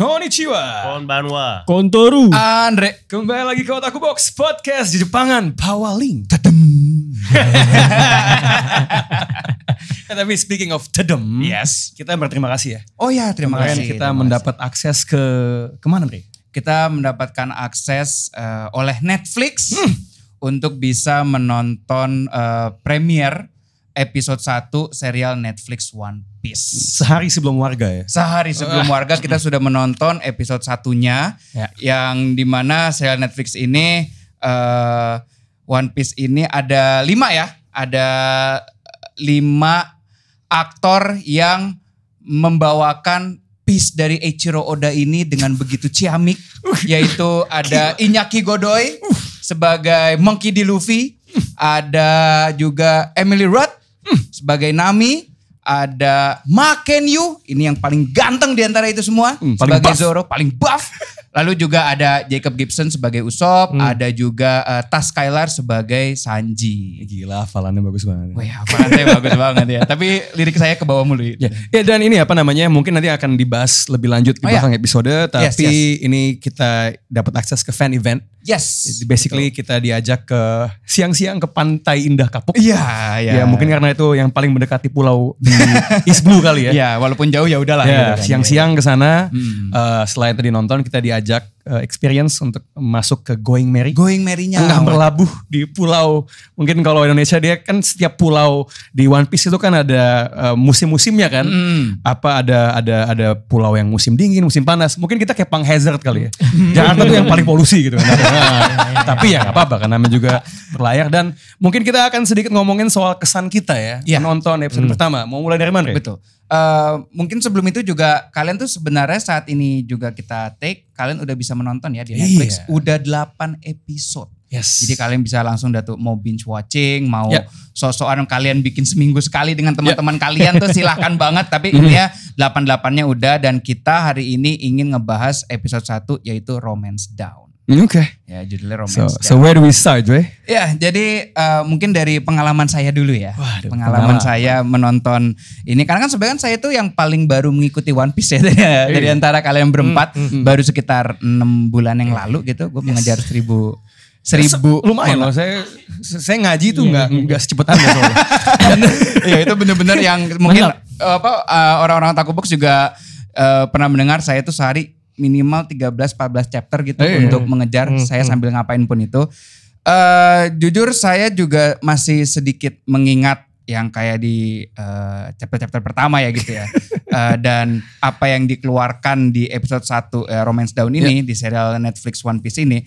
Konnichiwa. Konbanwa. Kontoru. Andre, kembali lagi ke Otaku Box Podcast di Jepangan, Pawaling. Tadem. Eh, tapi speaking of tadem, Yes. kita berterima kasih ya. Oh ya, terima Kemarin kasih. kita terima mendapat akses ke ke mana Bre? kasih. Kita mendapatkan akses eh, oleh Netflix untuk bisa menonton eh, premier episode 1 serial Netflix One Piece. Sehari sebelum warga ya. Sehari sebelum warga kita sudah menonton episode satunya Ya. yang di mana serial Netflix ini eh, One Piece ini ada lima ya, ada lima aktor yang membawakan piece dari Eiichiro Oda ini dengan begitu ciamik, yaitu ada Iñaki Godoy sebagai Monkey D. Luffy, ada juga Emily Rudd sebagai Nami, ada Ma Ken-yu, ini yang paling ganteng di antara itu semua, Hmm, sebagai buff. Zoro, paling buff. Lalu juga ada Jacob Gibson sebagai Usopp, Hmm. ada juga uh, Tas Skylar sebagai Sanji. Gila, hafalannya bagus banget. Wah, hafalan saya bagus banget ya. Tapi lirik saya ke bawah mulu. Ya, ya dan ini apa namanya mungkin nanti akan dibahas lebih lanjut di Oh, ya. belakang episode. Tapi Yes, ini kita dapat akses ke fan event. Yes. Basically kita diajak ke siang-siang ke Pantai Indah Kapuk. Iya, iya. Ya mungkin karena itu yang paling mendekati pulau di East Blue kali ya. Ya, walaupun jauh ya udahlah. Ya, gitu kan. siang-siang ke sana. Hmm. eh, selain tadi nonton kita diajak eh, experience untuk masuk ke Going Merry. Going Merry-nya. Tengah berlabuh di pulau. Mungkin kalau Indonesia dia kan setiap pulau di One Piece itu kan ada eh, musim-musimnya kan. Hmm. Apa ada ada ada pulau yang musim dingin, musim panas. Mungkin kita kayak Pang Hazard kali ya. Jakarta tuh yang paling polusi gitu kan. Nah, tapi ya nggak apa-apa kan namanya juga berlayar dan mungkin kita akan sedikit ngomongin soal kesan kita ya, Iya. menonton episode pertama. Mau mulai dari mana? Betul. Eh, mungkin sebelum itu juga kalian tuh sebenarnya saat ini juga kita take, kalian udah bisa menonton ya di Netflix. Iya. Udah 8 episode. Yes. Jadi kalian bisa langsung datu mau binge watching, mau Ya. sosokan kalian bikin seminggu sekali dengan teman-teman kalian tuh silahkan banget. Tapi ini ya 8-8-nya udah dan kita hari ini ingin ngebahas episode 1 yaitu Romance Down. Oke. Ya judulnya So, Romance so Down. where do we start, Dre? Ya, jadi eh, mungkin dari pengalaman saya dulu ya. Waduh, pengalaman pengalaman. saya menonton ini karena kan sebenarnya saya itu yang paling baru mengikuti One Piece ya dari, dari antara kalian berempat baru sekitar enam bulan yang lalu gitu. Gue mengejar seribu seribu Lumayan loh, saya saya ngaji tuh nggak nggak secepat anda soalnya. Iya itu benar-benar yang mungkin eh, apa eh, orang-orang Box juga eh, pernah mendengar saya itu sehari minimal 13 14 chapter gitu Eh, untuk mengejar saya sambil ngapain pun itu. Eh jujur saya juga masih sedikit mengingat yang kayak di eh, chapter-chapter pertama ya gitu ya. Eh, dan apa yang dikeluarkan di episode 1 eh, Romance Down ini di serial Netflix One Piece ini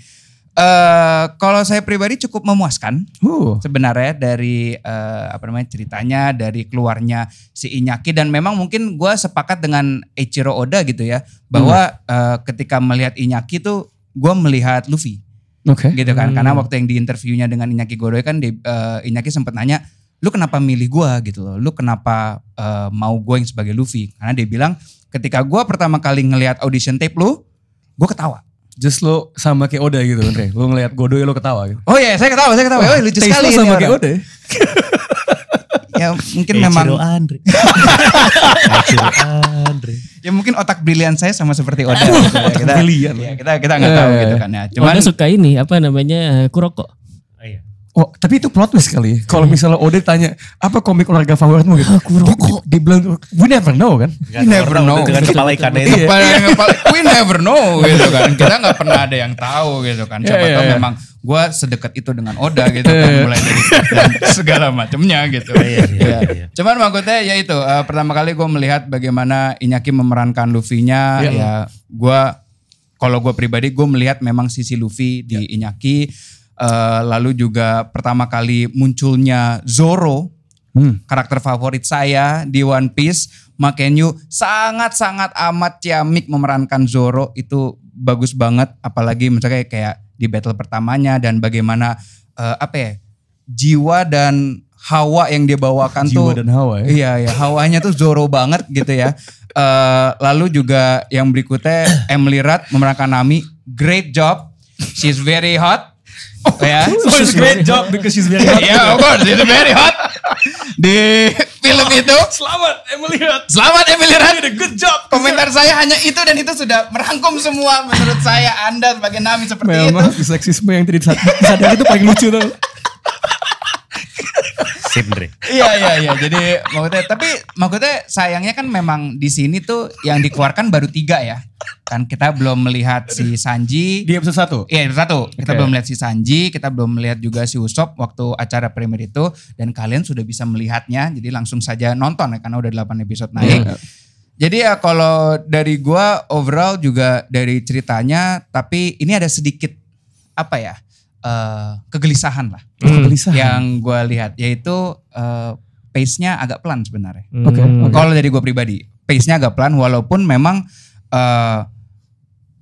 eh kalau saya pribadi cukup memuaskan Uh, sebenarnya dari eh, apa namanya ceritanya dari keluarnya si Iñaki. Dan memang mungkin gue sepakat dengan Eiichiro Oda gitu ya bahwa eh, ketika melihat Iñaki tuh gue melihat Luffy Oke. gitu kan. Karena waktu yang di interviewnya dengan Iñaki Godoy kan di, eh, Iñaki sempat nanya lu kenapa milih gue gitu loh. Lu kenapa eh, mau gue yang sebagai Luffy? Karena dia bilang ketika gue pertama kali ngelihat audition tape lu gue ketawa Just lo sama kayak Oda gitu, Andre. Lo ngeliat Godoy lo ketawa gitu. oh iya saya ketawa saya ketawa oh lucu Taste sekali lo sama kayak Oda. ya? mungkin memang Eiichiro Andre. Eiichiro Andre. ya mungkin otak brilian saya sama seperti Oda gitu ya. kita brilian. ya, kita kita nggak tahu Eh. gitu kan ya cuman Oda suka ini apa namanya eh, Kuroko. Oh iya. Tapi itu plot twist kali ya. Kalau misalnya Oda tanya, apa komik olahraga favoritmu gitu? Kuroko. Dia bilang, we never know kan. You never know. Dengan kepala ikannya itu. Kepala yang kepala- we never know gitu kan kita nggak pernah ada yang tahu gitu kan siapa Iya, iya, tahu iya. memang gue sedekat itu dengan Oda gitu kan mulai dari segala macamnya gitu Iya, iya, Ya. iya. cuman maksudnya ya itu eh, pertama kali gue melihat bagaimana Iñaki memerankan Luffy-nya Iya. ya gue kalau gue pribadi gue melihat memang sisi Luffy di Iñaki Eh, lalu juga pertama kali munculnya Zoro Hmm. karakter favorit saya di One Piece. Makenyu sangat-sangat amat ciamik memerankan Zoro itu bagus banget. Apalagi misalnya kayak di battle pertamanya dan bagaimana eh, apa ya jiwa dan hawa yang dia bawakan tuh. Jiwa dan hawa ya. Iya ya hawanya tuh Zoro banget gitu ya. Eh, lalu juga yang berikutnya Emily Rudd memerankan Nami. Great job. She's very hot. Ya. Oh, it's a great job because she's very hot. Yeah, of course, it's very hot. Di film itu. Selamat Emily Hunt. Selamat Emily Hunt. Good job. Komentar saya hanya itu dan itu sudah merangkum semua menurut saya Anda sebagai Nami seperti Memang itu. seksisme yang tidak disadari itu paling lucu tuh. Sip, Dre. Iya iya iya. Jadi maksudnya tapi maksudnya sayangnya kan memang di sini tuh yang dikeluarkan baru tiga ya. Kan kita belum melihat si Sanji. Di episode satu. Iya itu satu. Kita belum melihat si Sanji, kita belum melihat juga si Usop waktu acara premier itu dan kalian sudah bisa melihatnya. Jadi langsung saja nonton ya karena udah 8 episode naik. Iya. Jadi ya kalau dari gua overall juga dari ceritanya tapi ini ada sedikit apa ya? Eh, kegelisahan lah Kegelisahan. yang gua lihat yaitu eh, pace-nya agak pelan sebenarnya. Oke, Hmm. oke. Kalau dari gue pribadi, pace-nya agak pelan walaupun memang eh,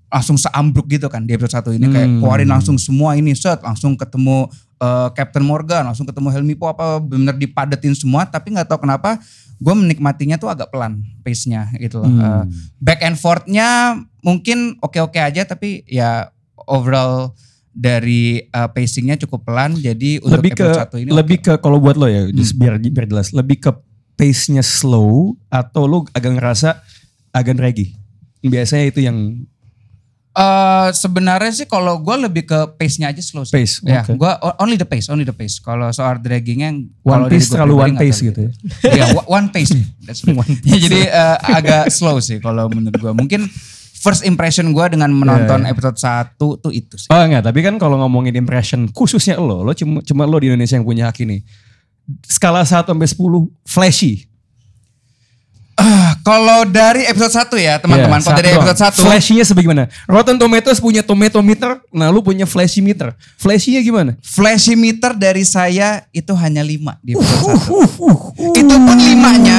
langsung seambruk gitu kan di episode 1 ini kayak Hmm. keluarin langsung semua ini set langsung ketemu eh, Captain Morgan, langsung ketemu Helmi Po apa bener dipadetin semua tapi nggak tahu kenapa gue menikmatinya tuh agak pelan pace-nya gitu loh. Hmm. Eh, back and forth-nya mungkin oke-oke aja tapi ya overall dari eh, pacing-nya cukup pelan jadi untuk lebih ke 1 ini lebih. Hmm. ke kalau buat lo ya just biar biar jelas lebih ke pace nya slow atau lo agak ngerasa agak draggy biasanya itu yang Eh, sebenarnya sih kalau gue lebih ke pace-nya aja slow sih. Pace, Ya, oke. gua o- only the pace, only the pace. Kalau soal draggingnya One gua terlalu one pace terlalu gitu ya. Iya, wa- one pace. That's right. Ya, jadi eh, agak slow sih kalau menurut gue. Mungkin first impression gue dengan menonton Iya, iya. episode 1 tuh itu sih. oh enggak tapi kan kalau ngomongin impression khususnya lo lo cuma cuma lo di Indonesia yang punya hak ini skala 1 sampai 10 flashy Ah, kalau dari episode 1 ya teman-teman, Iya, kalau dari episode doang. 1 Flashy-nya sebagaimana? Rotten Tomatoes punya tomato meter, nah lu punya flashy meter. Flashy-nya gimana? flashy meter dari saya itu hanya 5 di episode 1. Uh, uh, uh. Itu pun limanya,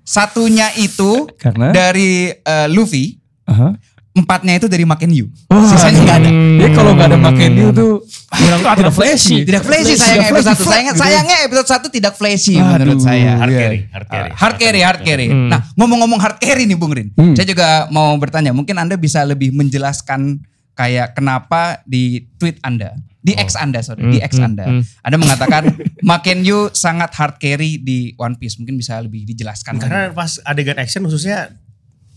satunya itu Karena? dari eh, Luffy, Aha. empatnya itu dari Maken Yu. Wah, Sisanya nggak ada. Ya kalau nggak ada makan new tuh kurang tidak flashy. Tidak flashy sayangnya Tidak episode 1. flashy, Sayangnya, fuck, gitu. sayangnya episode 1 tidak flashy Aduh. menurut saya. Hard Iya. carry, hard carry. Hard carry, hard carry. Nah, ngomong-ngomong hard carry nih Bung Rin. Hmm. Saya juga mau bertanya, mungkin Anda bisa lebih menjelaskan kayak kenapa di tweet Anda, di X Anda sorry, di X Anda. hmm. Anda mengatakan Maken Yu sangat hard carry di One Piece. Mungkin bisa lebih dijelaskan. Karena lagi. pas adegan action khususnya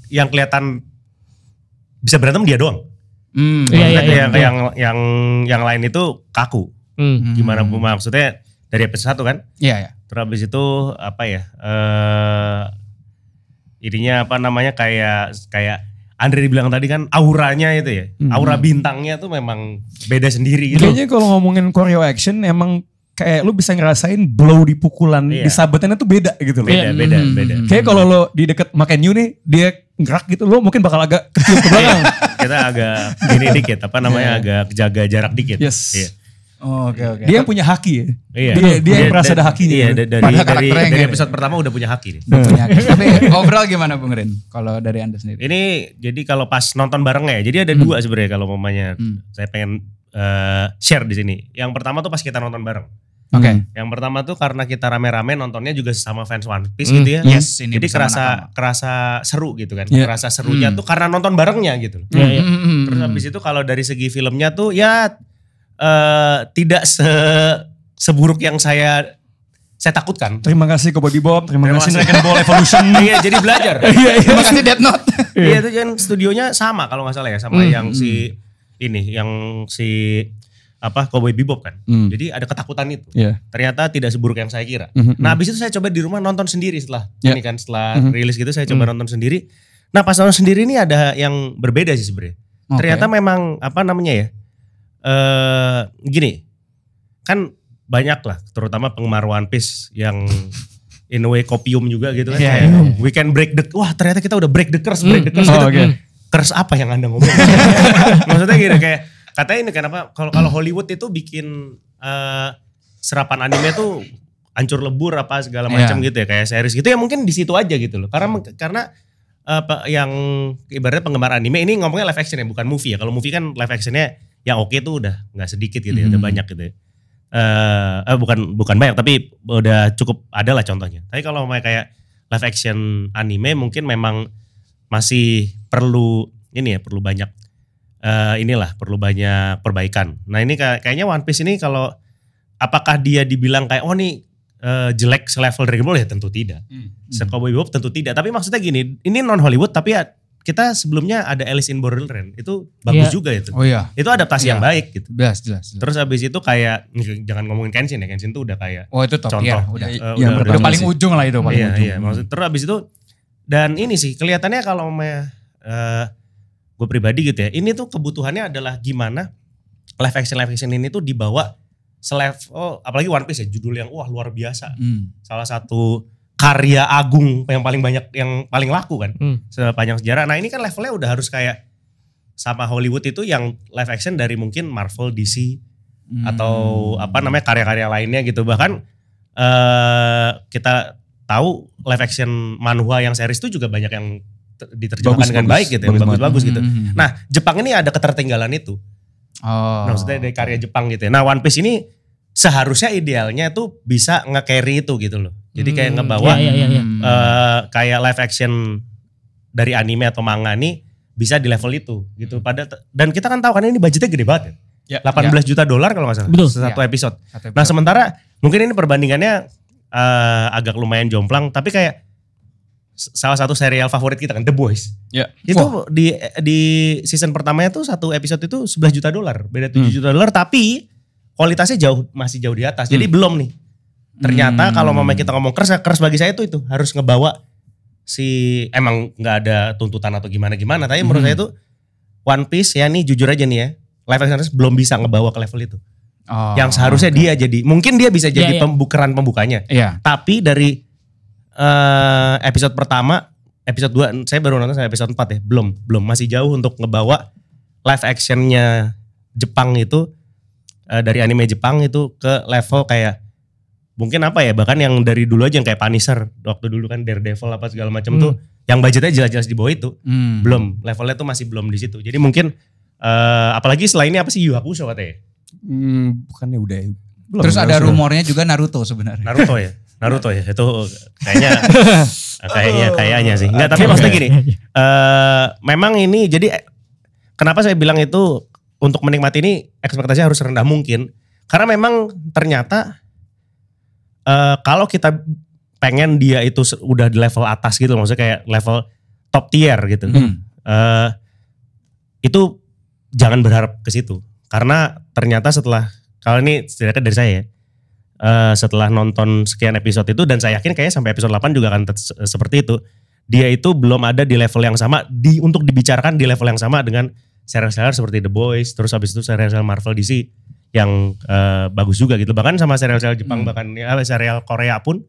yang kelihatan bisa berantem dia doang. Hmm. Iya, iya, iya. yang, yang yang yang lain itu kaku. Hmm. Gimana maksudnya dari episode 1 kan? Iya, iya. Terus habis itu apa ya? Eh ininya apa namanya kayak kayak Andre dibilang tadi kan auranya itu ya. Hmm. Aura bintangnya tuh memang beda sendiri gitu. Kayaknya kalau ngomongin choreo action emang kayak lu bisa ngerasain blow di pukulan Iya. di sabetannya tuh beda gitu loh. Beda, Iya. beda, Hmm. beda. Kayak kalau lo di deket makan new nih dia gerak gitu lo mungkin bakal agak ketiup ke belakang. Kita agak gini dikit, apa namanya agak jaga jarak dikit. Yes. Iya. Oh, Oke, oke. Dia yang punya haki ya. Iya. Dia- dia yang merasa da- ada hakinya. Iya, da- dari dari, karakternya dari ada. episode pertama udah punya haki nih. Punya. Tapi overall gimana Bung Rin? Kalau dari Anda sendiri? Ini jadi kalau pas nonton bareng ya, jadi ada dua sebenarnya kalau mamanya Hmm. saya pengen eh, share di sini. Yang pertama tuh pas kita nonton bareng. Oke. Yang pertama tuh karena kita rame-rame nontonnya juga sama fans One Piece Hmm. gitu ya. Yes, ini Jadi kerasa nakama. kerasa seru gitu kan. Iya. Kerasa serunya Hmm. tuh karena nonton barengnya gitu. Iya, iya. Hmm, hmm, hmm, Terus hmm. habis itu kalau dari segi filmnya tuh ya eh, tidak se seburuk yang saya saya takutkan. Terima kasih ke Bobby Bob, terima, Terima kasih. Dragon Ball Evolution. Iya, jadi belajar. Iya, iya. Terima kasih Death Note. Iya itu kan studionya sama kalau nggak salah ya sama Hmm, yang si ini yang si apa Cowboy Bebop kan. Hmm. Jadi ada ketakutan itu. Iya. Ternyata tidak seburuk yang saya kira. Mhm, Nah habis itu saya coba di rumah nonton sendiri setelah Ya. ini kan setelah Mhm. rilis gitu saya coba nonton sendiri. Nah pas nonton sendiri ini ada yang berbeda sih sebenarnya. Oke. Ternyata memang apa namanya ya? eh gini. Kan banyak lah terutama penggemar One Piece yang in a way kopium juga gitu kan. Iya, Kayak, iya. We can break the wah ternyata kita udah break the curse, break the curse Oh, gitu. oke. Curse apa yang Anda ngomong? Maksudnya gini kayak katanya ini kenapa kalau kalau Hollywood itu bikin eh, serapan anime tuh hancur lebur apa segala macam Iya. gitu ya kayak series gitu ya mungkin di situ aja gitu loh. Karena karena apa yang ibaratnya penggemar anime ini ngomongnya live action ya bukan movie ya. Kalau movie kan live actionnya yang oke tuh udah nggak sedikit gitu ya, udah Hmm. banyak gitu ya. Eh, eh, bukan bukan banyak tapi udah cukup ada lah contohnya. Tapi kalau mau kayak live action anime mungkin memang masih perlu ini ya perlu banyak eh, inilah perlu banyak perbaikan. Nah ini kayak- kayaknya One Piece ini kalau apakah dia dibilang kayak oh nih eh, jelek selevel Dragon Ball ya tentu tidak. Se-Cowboy Bebop tentu tidak. Tapi maksudnya gini, ini non Hollywood tapi ya kita sebelumnya ada Alice in Borderland itu bagus Iya. juga itu. Oh iya, Itu adaptasi Iya. yang baik gitu. jelas jelas. jelas. Terus habis itu kayak jangan ngomongin Kenshin ya, Kenshin tuh udah kayak Oh itu top contoh. ya, udah. Eh, Yang udah- Udah paling sih. ujung lah itu paling iya, ujung. Iya, maksud terus habis itu dan ini sih kelihatannya kalau me, eh, gue pribadi gitu ya, ini tuh kebutuhannya adalah gimana live action live action ini tuh dibawa selevel oh, apalagi One Piece ya judul yang wah luar biasa. Hmm. Salah satu karya agung yang paling banyak yang paling laku kan Hmm. sepanjang sejarah. Nah, ini kan levelnya udah harus kayak sama Hollywood itu yang live action dari mungkin Marvel, DC Hmm. atau apa namanya karya-karya lainnya gitu bahkan eh kita tahu live action manhwa yang series itu juga banyak yang diterjemahkan Bagus, dengan bagus. baik gitu Bagus bagus-bagus gitu. Hmm. Nah Jepang ini ada ketertinggalan itu, oh. maksudnya dari karya Jepang gitu. ya. Nah One Piece ini seharusnya idealnya tuh bisa nge-carry itu gitu loh. Jadi kayak Hmm, ngebawa iya, iya, iya. Hmm. eh, kayak live action dari anime atau manga nih bisa di level itu gitu. Pada dan kita kan tahu kan ini budgetnya gede banget ya. Ya, 18 juta dolar kalau nggak salah Betul. satu Ya. episode. Satu Nah episode. sementara mungkin ini perbandingannya eh, agak lumayan jomplang, tapi kayak salah satu serial favorit kita kan The Boys. Ya. Itu di di season pertamanya tuh satu episode itu 11 juta dolar, beda 7 Hmm. juta dolar, tapi kualitasnya jauh masih jauh di atas. Jadi Hmm. belum nih. Ternyata Hmm. kalau mau kita ngomong keras, keras bagi saya itu itu harus ngebawa si emang nggak ada tuntutan atau gimana gimana. Tapi menurut Hmm. saya itu One Piece ya nih jujur aja nih ya, live action belum bisa ngebawa ke level itu Oh, yang seharusnya oke. dia jadi mungkin dia bisa jadi Iya, iya. pembukeran pembukanya Iya. tapi dari eh, episode pertama episode 2 saya baru nonton sampai episode 4 ya belum belum masih jauh untuk ngebawa live actionnya Jepang itu eh, dari anime Jepang itu ke level kayak mungkin apa ya bahkan yang dari dulu aja yang kayak Punisher waktu dulu kan Daredevil apa segala macam Hmm. tuh yang budgetnya jelas-jelas di bawah itu Hmm. belum levelnya tuh masih belum di situ jadi mungkin eh, apalagi setelah ini apa sih Yu Hakusho katanya Hmm, bukannya udah ya? Belum, Terus ada rumornya juga Naruto sebenarnya. Naruto ya Naruto ya? Itu kayaknya kayaknya kayaknya sih. Enggak tapi maksudnya gini eh memang ini jadi kenapa saya bilang itu untuk menikmati ini ekspektasi harus rendah mungkin. Karena memang ternyata eh kalau kita pengen dia itu udah di level atas gitu maksudnya kayak level top tier gitu. Hmm. eh itu jangan berharap ke situ. Karena ternyata setelah kalau ini setidaknya dari saya ya, eh, setelah nonton sekian episode itu dan saya yakin kayaknya sampai episode 8 juga akan seperti itu dia itu belum ada di level yang sama di untuk dibicarakan di level yang sama dengan serial-serial seperti The Boys terus habis itu serial-serial Marvel DC yang eh, bagus juga gitu bahkan sama serial-serial Jepang Hmm. bahkan ya, serial Korea pun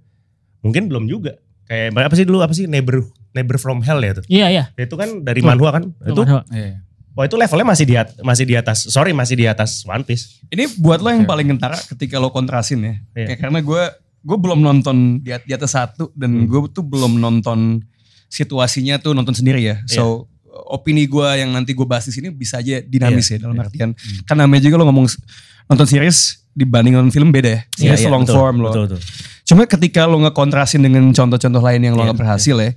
mungkin belum juga kayak apa sih dulu apa sih Neighbor Neighbor from Hell ya itu Iya, iya. itu kan dari manhwa kan itu Iya. Wah itu levelnya masih di masih di atas. Sorry masih di atas One Piece. Ini buat lo yang paling kentara ketika lo kontrasin ya. Iya. Kayak karena gue gue belum nonton di, di atas satu dan Hmm. gue tuh belum nonton situasinya tuh nonton sendiri ya. Iya. So opini gue yang nanti gue bahas di sini bisa aja dinamis ya dalam Iya. artian kan namanya juga lo ngomong nonton series dibanding nonton film beda ya. Series long betul, form lo. Betul, betul. Cuma ketika lo ngekontrasin dengan contoh-contoh lain yang lo Iya, nggak berhasil ya,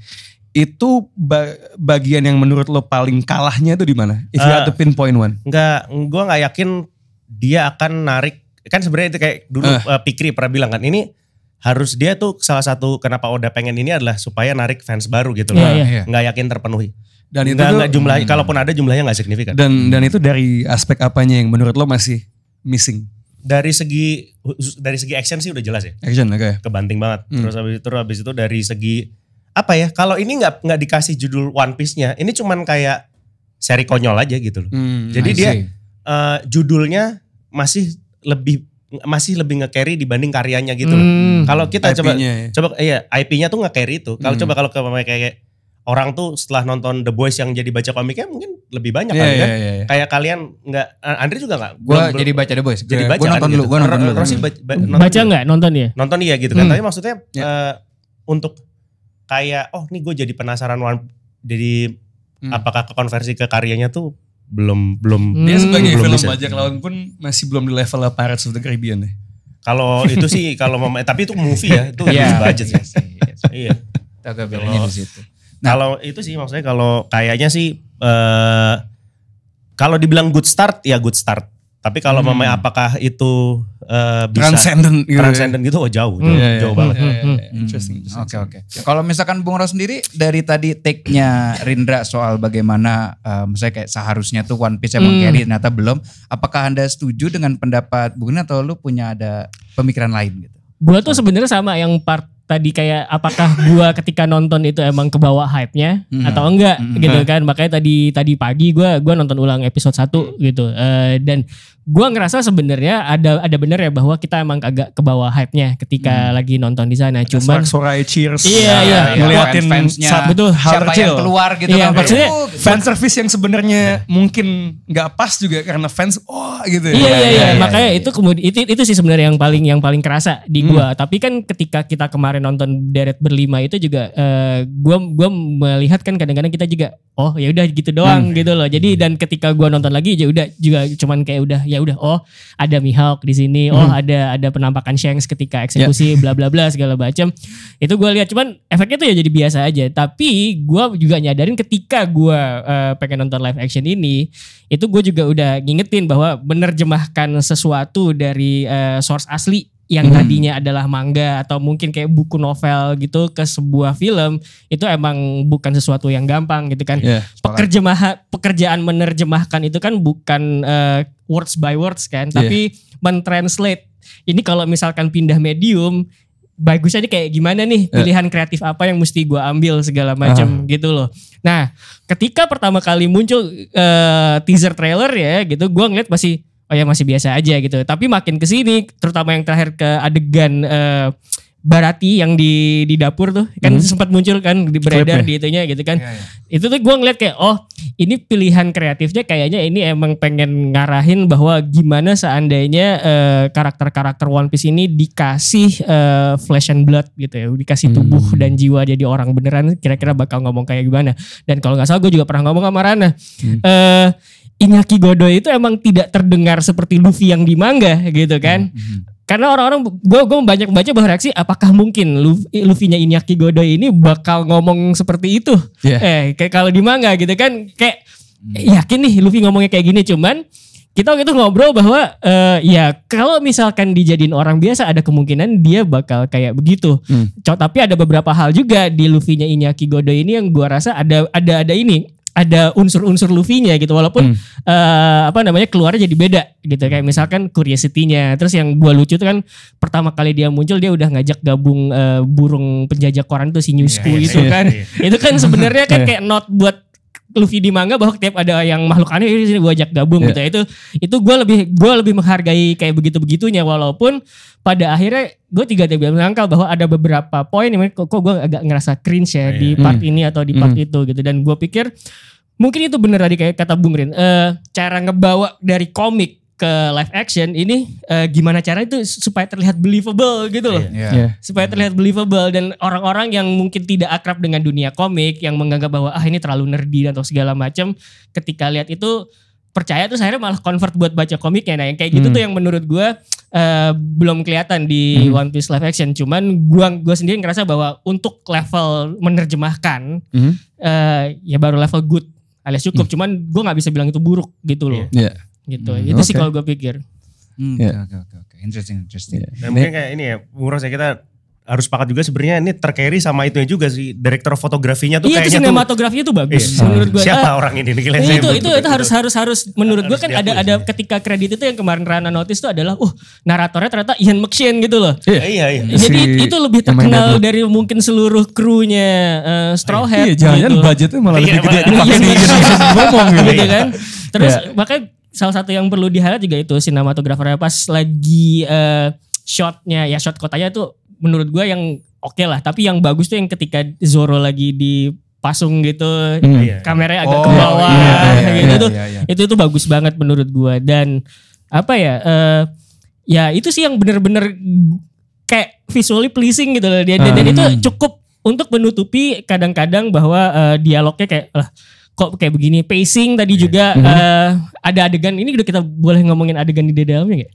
itu ba- bagian yang menurut lo paling kalahnya itu di mana? If you Eh, had to pinpoint one. Enggak, gue nggak yakin dia akan narik. Kan sebenarnya itu kayak dulu Eh. eh, Pikri pernah bilang kan ini harus dia tuh salah satu kenapa Oda pengen ini adalah supaya narik fans baru gitu loh. Iya, iya. Iya. Nggak yakin terpenuhi. Dan itu Nggak, tuh- nggak jumlah, Hmm. kalaupun ada jumlahnya nggak signifikan. dan dan itu dari aspek apanya yang menurut lo masih missing? dari segi dari segi action sih udah jelas ya. Action, oke. kebanting banget. Hmm. Terus habis itu habis itu dari segi apa ya? Kalau ini nggak nggak dikasih judul One Piece-nya, ini cuman kayak seri konyol aja gitu loh. Hmm, Jadi dia eh, judulnya masih lebih masih lebih nge-carry dibanding karyanya gitu loh. Hmm. Kalau kita coba IP-nya ya. coba iya IP-nya tuh nge-carry itu. Kalau Hmm. coba kalau ke- kayak orang tuh setelah nonton The Boys yang jadi baca komiknya mungkin lebih banyak Iya, kali iya, kan. iya, iya. Kayak kalian nggak Andre juga nggak? Gue Belum- jadi baca The Boys. jadi baca kan nonton gitu. dulu, gue nonton dulu. Rossi ba- nonton Baca dulu. nggak nonton ya? nonton iya gitu kan Hmm. tapi maksudnya Ya. eh, untuk kayak oh nih gue jadi penasaran one jadi Hmm. apakah ke konversi ke karyanya tuh belum belum Hmm. Dia sebagai belum film bisa. bajak laut pun masih belum di level Pirates of the Caribbean ya. kalau itu sih kalau mem- tapi itu movie ya itu Iya. huge budget sih Iya sih, iya sih. iya bedanya di situ. Nah. kalau itu sih maksudnya kalau kayaknya sih eh kalau dibilang good start ya good start Tapi kalau Hmm. memang apakah itu eh, bisa Transcendent gitu. transcendent gitu, oh jauh, jauh, Iya, iya. jauh banget. Iya, iya, Hmm. Interesting. Oke oke. Kalau misalkan Bung Ros sendiri dari tadi take-nya Rindra soal bagaimana eh, misalnya kayak seharusnya tuh One Piece emang Hmm. carry ternyata belum. Apakah Anda setuju dengan pendapat Bung atau lu punya ada pemikiran lain gitu? Gua tuh sebenarnya sama yang part tadi kayak apakah gua ketika nonton itu emang kebawa hype-nya Hmm. atau enggak Hmm. gitu kan. Makanya tadi tadi pagi gua gua nonton ulang episode 1 gitu. Eh, dan gua ngerasa sebenarnya ada ada bener ya bahwa kita emang agak kebawa hype-nya ketika lagi nonton di sana. Cuman Sorak-sorai cheers. Iya, iya. Ngeliatin Fans-fansnya saat betul hal siapa kecil. yang keluar gitu Iya, kan. maksudnya Oh, gitu. Fan service yang sebenarnya mungkin nggak pas juga karena fans oh gitu. Iya iya iya, iya, makanya iya. itu kemudian itu itu sih sebenarnya yang paling yang paling kerasa di gua. Tapi kan ketika kita kemarin nonton Deret berlima itu juga eh, gua gua melihat kan kadang-kadang kita juga oh ya udah gitu doang gitu loh. Jadi dan ketika gua nonton lagi ya udah juga cuman kayak udah ya udah oh ada Mihawk di sini, oh ada ada penampakan Shanks ketika eksekusi bla bla bla segala macam. Itu gua lihat cuman efeknya tuh ya jadi biasa aja. Tapi gua juga nyadarin ketika gua eh, pengen nonton live action ini itu gue juga udah ngingetin bahwa menerjemahkan sesuatu dari eh, source asli yang Hmm. tadinya adalah manga atau mungkin kayak buku novel gitu ke sebuah film itu emang bukan sesuatu yang gampang gitu kan. Iya. Pekerjaan pekerjaan menerjemahkan itu kan bukan eh, words by words kan, Iya. tapi mentranslate. Ini kalau misalkan pindah medium bagusnya nih kayak gimana nih Iya. pilihan kreatif apa yang mesti gua ambil segala macam gitu loh. Nah, ketika pertama kali muncul eh, teaser trailer ya gitu, gua ngeliat masih oh ya masih biasa aja gitu. Tapi makin ke sini, terutama yang terakhir ke adegan eh, Barati yang di di dapur tuh kan Mhm. sempat muncul kan di beredar Klipnya. di itunya gitu kan. Iya, iya. Itu tuh gua ngeliat kayak oh ini pilihan kreatifnya kayaknya ini emang pengen ngarahin bahwa gimana seandainya eh, karakter-karakter One Piece ini dikasih eh, flesh and blood gitu ya, dikasih tubuh Hmm. dan jiwa jadi orang beneran kira-kira bakal ngomong kayak gimana. Dan kalau nggak salah gue juga pernah ngomong sama Rana. Hmm. eh Iñaki Godoy itu emang tidak terdengar seperti Luffy yang di manga gitu kan. Mhm. Karena orang-orang gue gue banyak baca bahwa reaksi apakah mungkin Luffy, Luffy-nya Iñaki Godoy ini bakal ngomong seperti itu. Iya. Eh kayak kalau di manga gitu kan kayak yakin nih Luffy ngomongnya kayak gini cuman kita waktu itu ngobrol bahwa eh, ya kalau misalkan dijadiin orang biasa ada kemungkinan dia bakal kayak begitu. Hmm. Tapi ada beberapa hal juga di Luffy-nya Iñaki Godoy ini yang gua rasa ada ada ada ini ada unsur-unsur Luffy-nya gitu walaupun Hmm. eh, apa namanya keluarnya jadi beda gitu kayak misalkan curiosity-nya terus yang gua lucu tuh kan pertama kali dia muncul dia udah ngajak gabung eh, burung penjajah koran tuh si Nyusku Iya, iya, itu iya, kan iya. itu kan sebenarnya kan Iya. kayak not buat Luffy di manga bahwa tiap ada yang makhluk aneh di sini gue ajak gabung Iya. gitu ya. itu itu gue lebih gue lebih menghargai kayak begitu begitunya walaupun pada akhirnya gue tiga tiga menyangkal bahwa ada beberapa poin yang kok, kok gue agak ngerasa cringe ya Iya. di part Hmm. ini atau di part Hmm. itu gitu dan gue pikir mungkin itu bener tadi kayak kata Bung Rin eh, cara ngebawa dari komik ke live action ini eh, gimana cara itu supaya terlihat believable gitu loh Iya. Iya. supaya terlihat believable dan orang-orang yang mungkin tidak akrab dengan dunia komik yang menganggap bahwa ah ini terlalu nerdy atau segala macam ketika lihat itu percaya terus akhirnya malah convert buat baca komiknya nah yang kayak gitu Hmm. tuh yang menurut gue eh, belum kelihatan di Hmm. One Piece live action cuman gua gua sendiri ngerasa bahwa untuk level menerjemahkan Mhm. eh, ya baru level good alias cukup cuman gua nggak bisa bilang itu buruk gitu loh Iya. Gitu Hmm, itu sih oke. kalau gue pikir Hmm, Iya. Oke oke oke. Interesting interesting. Iya. Dan mungkin kayak ini ya, Ros ya kita harus sepakat juga sebenarnya ini tercarry sama itunya juga sih direktur fotografinya tuh iya itu kayaknya tuh sinematografinya tuh bagus Iya. menurut gue siapa orang ini nih saya itu itu betul- itu harus harus harus menurut gue kan ada ada sih. ketika kredit itu yang kemarin Rana notice tuh adalah uh naratornya ternyata Ian McShane gitu loh. Iya iya. iya. Jadi Si itu lebih terkenal dari mungkin seluruh krunya eh, Straw Hat Iya, jangan gitu. budgetnya malah Iya, lebih gede malah- dipakai di Iya, ngomong gitu. gitu kan. Terus Iya. makanya salah satu yang perlu di highlight juga itu sinematografernya pas lagi eh, shotnya ya shot kotanya tuh menurut gue yang oke lah. Tapi yang bagus tuh yang ketika Zoro lagi dipasung gitu Hmm. Iya. kameranya agak Oh, ke bawah iya, iya, gitu iya, tuh iya, iya. itu tuh bagus banget menurut gua dan apa ya eh ya itu sih yang bener-bener kayak visually pleasing gitu loh dia dan, dan Hmm. itu cukup untuk menutupi kadang-kadang bahwa eh, dialognya kayak lah kok kayak begini pacing tadi juga Mhm. eh, ada adegan ini udah kita boleh ngomongin adegan di dalamnya nggak?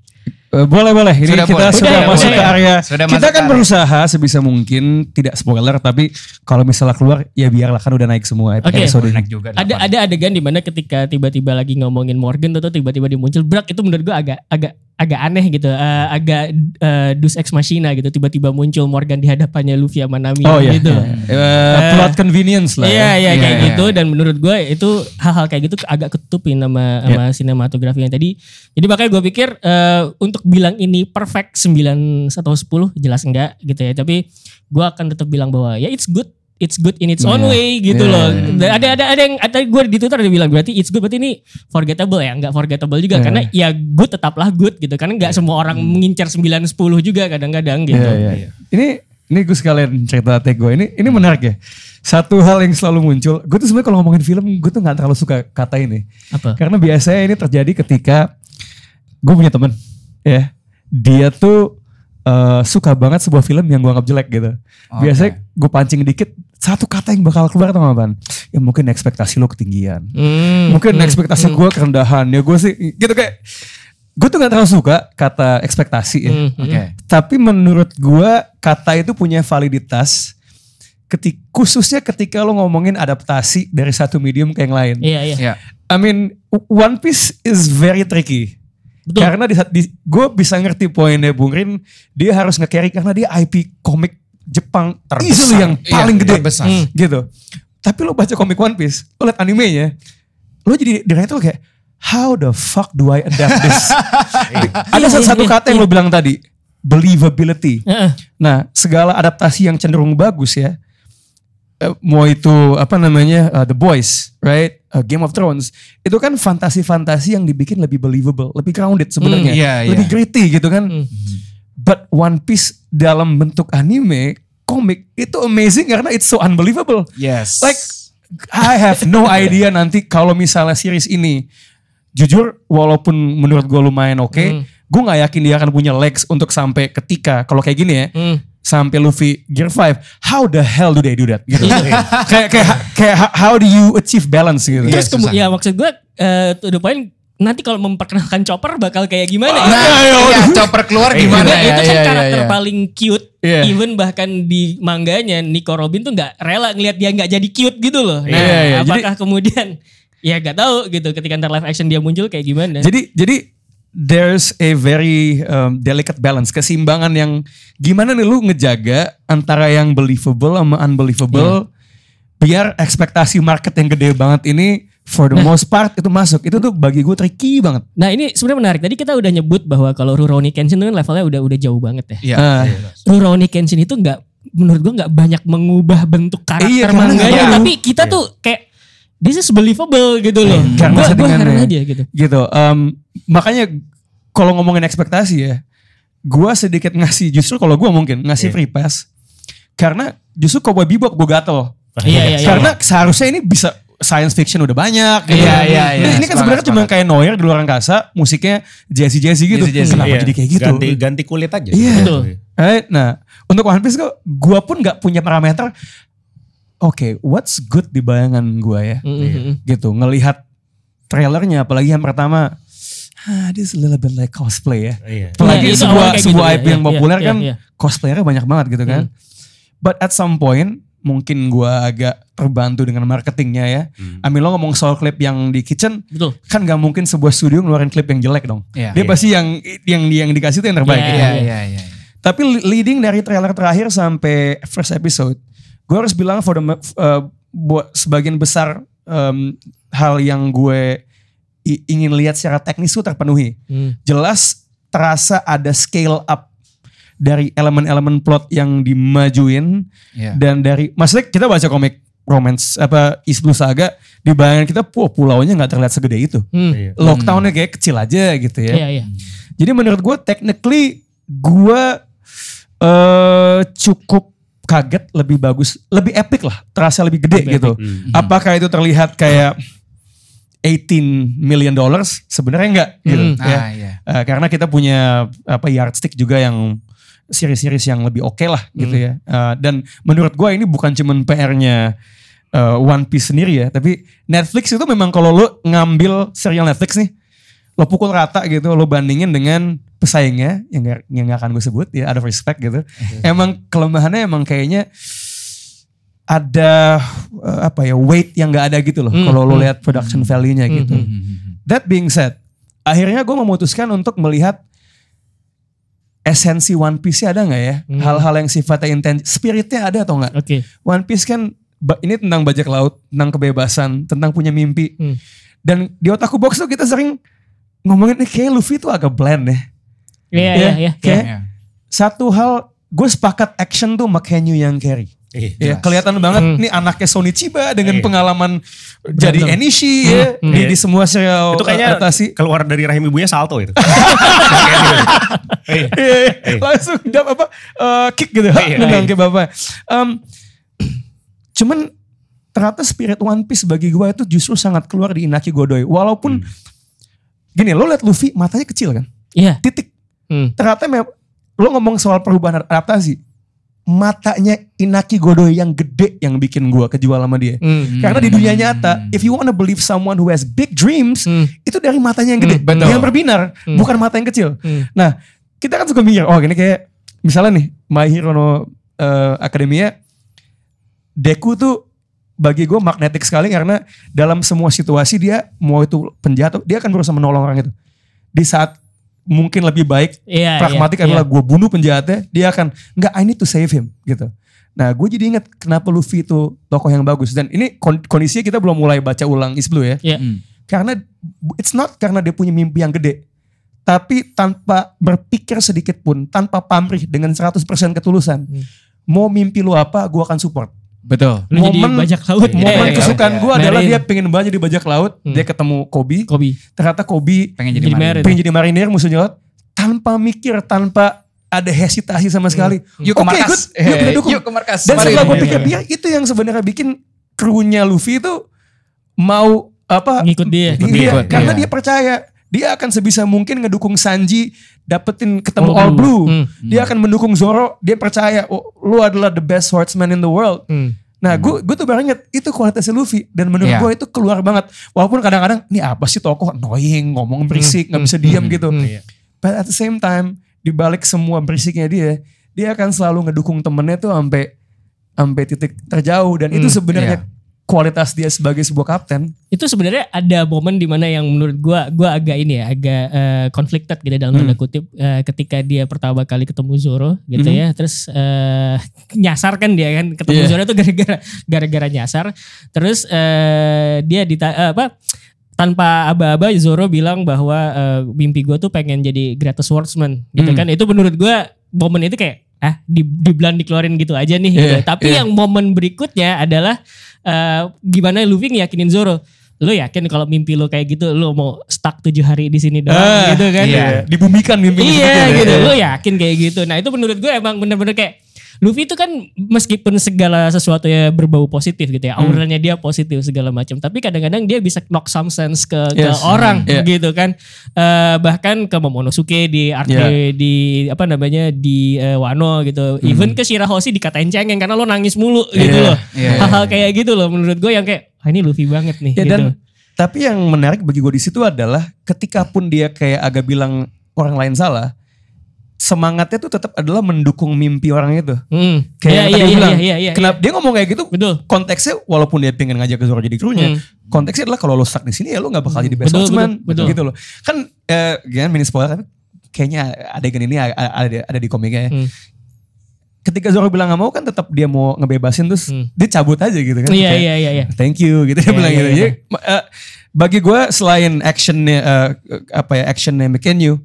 Eh, boleh boleh. Ini Sudah kita boleh. sudah Udah, masuk ke area. Sudah kita kan berusaha sebisa mungkin tidak spoiler tapi kalau misalnya keluar ya biarlah kan udah naik semua Oke. episode Naik juga. Ada ada adegan di mana ketika tiba-tiba lagi ngomongin Morgan atau tiba-tiba dia muncul brak itu menurut gua agak agak agak aneh gitu, Eh, agak uh, dus ex machina gitu tiba-tiba muncul Morgan di hadapannya Luffy sama Nami Oh iya. gitu. Eh, plot convenience lah. Iya iya Iya, kayak iya, gitu dan menurut gue itu hal-hal kayak gitu agak ketutupin sama sama sinematografi yang tadi. Jadi makanya gue pikir eh, untuk bilang ini perfect 9 atau 10 jelas enggak gitu ya. Tapi gue akan tetap bilang bahwa ya it's good it's good in its own Iya. way gitu Iya, loh. iya. Dan Ada ada ada yang ada gue di Twitter ada bilang berarti it's good berarti ini forgettable ya, enggak forgettable juga Iya. karena ya good tetaplah good gitu. Karena enggak semua orang mengincar 9 10 juga kadang-kadang gitu. Iya, iya. Ini ini gue sekalian cerita take gue. Ini ini menarik ya. Satu hal yang selalu muncul, gue tuh sebenarnya kalau ngomongin film, gue tuh nggak terlalu suka kata ini. Apa? Karena biasanya ini terjadi ketika gue punya temen, ya, dia tuh eh, suka banget sebuah film yang gue anggap jelek gitu. Oke. Biasanya gue pancing dikit, satu kata yang bakal keluar apaan? Ya mungkin ekspektasi lo ketinggian. Hmm, Mungkin hmm, ekspektasi gue kerendahan. Ya gue sih gitu kayak, gue tuh gak terlalu suka kata ekspektasi ya. hmm, hmm. Oke. Tapi menurut gua kata itu punya validitas ketik khususnya ketika lo ngomongin adaptasi dari satu medium ke yang lain. Iya iya. Ya. I mean One Piece is very tricky. Betul. Karena di, di gue bisa ngerti poinnya Bung Rin, dia harus nge-carry karena dia IP komik Jepang easily yang Iya, paling gede terbesar. Hmm. gitu. Tapi lo baca komik One Piece, lo liat animenya, lo jadi di itu kayak how the fuck do I adapt this? Ada Iya, satu, satu iya, kata yang lo bilang tadi, believability. Heeh. Nah, segala adaptasi yang cenderung bagus ya, eh, mau itu apa namanya uh, The Boys, right? Uh, Game of Thrones, itu kan fantasi-fantasi yang dibikin lebih believable, lebih grounded sebenarnya, Hmm, iya, iya. lebih gritty gitu kan. Hmm. But One Piece dalam bentuk anime, komik itu amazing karena it's so unbelievable. Yes. Like I have no idea nanti kalau misalnya series ini jujur walaupun menurut gue lumayan oke, Hmm. gue nggak yakin dia akan punya legs untuk sampai ketika kalau kayak gini ya Hmm. Sampai Luffy Gear 5. How the hell do they do that? Gitu. Iya. kayak kayak kayak how do you achieve balance gitu? Iya, Terus kemu- susah. ya maksud gue eh to the point nanti kalau memperkenalkan Chopper bakal kayak gimana ya? Nah, iya, chopper keluar gimana Nah, ya? itu kan Iya, iya, karakter iya. paling cute. Iya. Even bahkan di mangganya Nico Robin tuh nggak rela ngelihat dia nggak jadi cute gitu loh. Nah, Iya, iya. apakah kemudian ya gak tahu gitu ketika ntar live action dia muncul kayak gimana? Jadi jadi there's a very um, delicate balance, keseimbangan yang gimana nih lu ngejaga antara yang believable sama unbelievable biar ekspektasi market yang gede banget ini for the most part itu masuk. Itu tuh bagi gue tricky banget. Nah ini sebenarnya menarik. Tadi kita udah nyebut bahwa kalau Rurouni Kenshin itu kan levelnya udah udah jauh banget ya. Iya. Ah. Rurouni Kenshin itu nggak menurut gua nggak banyak mengubah bentuk karakter Iya, baru. tapi kita tuh kayak this is believable gitu loh. Karena Gua, gua settingannya. heran aja gitu. gitu. Um, makanya kalau ngomongin ekspektasi ya, gua sedikit ngasih justru kalau gua mungkin ngasih Iya. free pass karena justru Cowboy Bebop gue gatel. Iya, iya, iya. Karena seharusnya ini bisa science fiction udah banyak gitu. Iya, iya, Ini- iya. Ini kan Sepakat, sebenarnya cuma kayak Noir di luar angkasa, musiknya jazzy-jazzy gitu. Jazzy-jazzy. Kenapa Iya. jadi kayak gitu? Ganti ganti kulit aja. Iya. Betul. Right? Nah, untuk One Piece kok gua pun nggak punya parameter. Oke, what's good di bayangan gua ya? Mm, mm, mm. Gitu, ngelihat trailernya apalagi yang pertama ah, this is a little bit like cosplay ya. Iya. Apalagi Iya, itu sebuah kayak sebuah gitu, IP iya, yang iya, populer iya, kan iya. cosplayernya banyak banget gitu kan. But at some point mungkin gua agak terbantu dengan marketingnya ya. Hmm. Amin lo ngomong soal klip yang di kitchen Betul. kan gak mungkin sebuah studio ngeluarin klip yang jelek dong. Iya. Dia pasti yang yang yang dikasih itu yang terbaik. Iya, gitu. Iya, iya, iya. Tapi leading dari trailer terakhir sampai first episode, gue harus bilang for the uh, buat sebagian besar um, hal yang gue ingin lihat secara teknis itu terpenuhi. Hmm. Jelas terasa ada scale up dari elemen-elemen plot yang dimajuin Iya. dan dari maksudnya kita baca komik romance apa East Blue Saga di bayangan kita wah pulaunya nggak terlihat segede itu. Hmm. Iya. Lockdownnya kayak kecil aja gitu ya. Iya, iya. Jadi menurut gue technically gue eh cukup kaget lebih bagus, lebih epic lah, terasa lebih gede Lebih gitu. Hmm. Apakah itu terlihat kayak 18 million dollars? Sebenarnya enggak gitu. Hmm. ya. Ah, iya. Eh, karena kita punya apa yardstick juga yang series-series yang lebih oke lah gitu Hmm. ya. Eh, dan menurut gue ini bukan cuman PR-nya eh, One Piece sendiri ya, tapi Netflix itu memang kalau lo ngambil serial Netflix nih, lo pukul rata gitu, lo bandingin dengan pesaingnya yang gak, yang gak akan gue sebut ya, ada respect gitu. Emang kelemahannya emang kayaknya ada eh, apa ya weight yang gak ada gitu loh. Hmm, Kalau lo hmm. lihat production value-nya Hmm, gitu. hmm. That being said, akhirnya gue memutuskan untuk melihat esensi One Piece ada nggak ya? Hmm. Hal-hal yang sifatnya intens, spiritnya ada atau nggak? Oke. One Piece kan ini tentang bajak laut, tentang kebebasan, tentang punya mimpi. Hmm. Dan di otakku box tuh kita sering ngomongin nih kayak Luffy tuh agak bland ya. Iya Ya, iya iya. kayak- Iya. Satu hal gue sepakat action tuh McKenyu yang carry. Iya. Ya, kelihatan banget Hmm. nih anaknya Sony Chiba dengan Iya. pengalaman jadi. Enishi Hmm, ya hmm. di, Iya. di semua serial Itu kayaknya adaptasi. keluar dari rahim ibunya salto itu. Iya. Iya, iya. langsung dap apa eh, kick gitu Iya, nendang iya. ke bapak. Em, cuman ternyata spirit One Piece bagi gue itu justru sangat keluar di Inaki Godoy. Walaupun gini lo liat Luffy matanya kecil kan, Iya. titik. Hmm. Ternyata lo ngomong soal perubahan adaptasi, matanya Inaki Godoy yang gede yang bikin gue kejual sama dia. Hmm. Karena di dunia nyata, if you wanna believe someone who has big dreams, Hmm. itu dari matanya yang gede, Hmm, betul. yang berbinar, Hmm. bukan mata yang kecil. Hmm. Nah, kita kan suka mikir, oh gini kayak misalnya nih, My Hero no eh, Academia, Deku tuh bagi gue magnetik sekali karena dalam semua situasi dia mau itu penjahat, dia akan berusaha menolong orang itu. Di saat mungkin lebih baik, Iya. pragmatik iya, adalah gue bunuh penjahatnya, dia akan nggak I need to save him gitu. Nah, gue jadi inget kenapa Luffy itu tokoh yang bagus dan ini kon- kondisinya kita belum mulai baca ulang Is Blue ya. Iya. Hmm. Karena it's not karena dia punya mimpi yang gede. Tapi tanpa berpikir sedikit pun, tanpa pamrih dengan 100% ketulusan. Hmm. Mau mimpi lu apa, gue akan support. Betul. Lu jadi Momen- bajak laut. Iya, Momen iya, kesukaan iya. gue adalah Marine. dia pengen banget jadi bajak laut. Hmm. Dia ketemu Kobe. Kobe. Ternyata Kobe Pengen jadi, Jadi marine. pengen jadi marinir musuhnya laut. Tanpa mikir, tanpa ada hesitasi sama sekali. Yuk ke Oke, markas. good. Yuk kita dukung. Yuk ke markas. Dan setelah gue Iya, pikir iya. dia itu yang sebenarnya bikin krunya Luffy itu mau apa Ngikut dia. Ngikut Iya, dia. karena Iya. dia percaya dia akan sebisa mungkin ngedukung Sanji dapetin ketemu All All Blue. Blue. Hmm. Dia akan mendukung Zoro. Dia percaya oh, lu adalah the best swordsman in the world. Hmm. Nah, gue gue tuh baru inget itu kualitasnya Luffy dan menurut Iya. gue itu keluar banget. Walaupun kadang-kadang ini apa sih tokoh annoying, ngomong berisik, nggak bisa diam hmm, gitu. hmm. Iya. But at the same time, di balik semua berisiknya dia, dia akan selalu ngedukung temennya tuh sampai sampai titik terjauh dan itu Hmm, sebenarnya iya. Kualitas dia sebagai sebuah kapten. itu sebenarnya ada momen di mana yang menurut gua gua agak ini ya agak eh, conflicted gitu dalam tanda Hmm. kutip eh, ketika dia pertama kali ketemu Zoro gitu Mhm. ya terus eh, nyasar kan dia kan ketemu Iya. Zoro itu gara-gara gara-gara nyasar terus eh, dia dita eh, apa tanpa aba-aba Zoro bilang bahwa eh, mimpi gua tuh pengen jadi greatest swordsman gitu Hmm. kan itu menurut gua momen itu kayak ah di di dikeluarin gitu aja nih gitu. Iya, tapi iya. yang momen berikutnya adalah eh, gimana Luffy ngiyakinin Zoro? Lu yakin kalau mimpi lu kayak gitu lu mau stuck tujuh hari di sini doang Ah, gitu kan? iya. Dibumikan mimpi iya gitu. Lu yakin kayak gitu. Nah itu menurut gue emang bener-bener kayak Luffy itu kan meskipun segala sesuatu ya berbau positif gitu ya Hmm. auranya dia positif segala macam tapi kadang-kadang dia bisa knock some sense ke, ke Yes. orang Iya. gitu kan Eh, bahkan ke Momonosuke di arc Iya. di, apa namanya di eh, Wano gitu even ke Shirahoshi dikatain cengeng karena lo nangis mulu gitu Hmm. Iya, loh hal-hal kayak gitu loh menurut gue yang kayak ah, ini Luffy banget nih Ya gitu. dan tapi yang menarik bagi gue di situ adalah ketika pun dia kayak agak bilang orang lain salah, semangatnya tuh tetap adalah mendukung mimpi orang itu. Hmm. Kayak Iya, yang iya, tadi iya, gue bilang, iya, iya, kenapa dia ngomong kayak gitu? Betul. Konteksnya walaupun dia pengen ngajak ke Zoro jadi krunya, Hmm. konteksnya adalah kalau lo stuck di sini ya lo nggak bakal jadi best Betul, swordsman, betul, betul. gitu loh. Kan eh jangan mini spoiler tapi kayaknya adegan ini ada ada, ada di komiknya. ya. Hmm. Ketika Zoro bilang nggak mau kan tetap dia mau ngebebasin terus Hmm. dia cabut aja gitu kan. Iya, iya, iya, iya. thank you gitu dia Iya, bilang iya, gitu. iya. Jadi eh, bagi gue selain actionnya eh, apa ya actionnya McKenyu,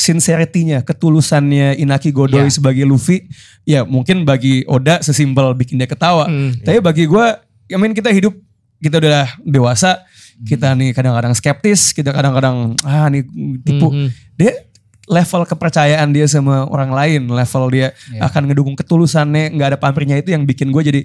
sincerity-nya, ketulusannya Inaki Godoy Iya. sebagai Luffy, ya mungkin bagi Oda sesimpel bikin dia ketawa. Hmm. Tapi bagi gue, I mean kita hidup, kita udah dewasa, kita nih kadang-kadang skeptis, kita kadang-kadang ah nih tipu. Hmm, hmm. Dia level kepercayaan dia sama orang lain, level dia Iya. akan ngedukung ketulusannya, nggak ada pamrihnya itu yang bikin gue jadi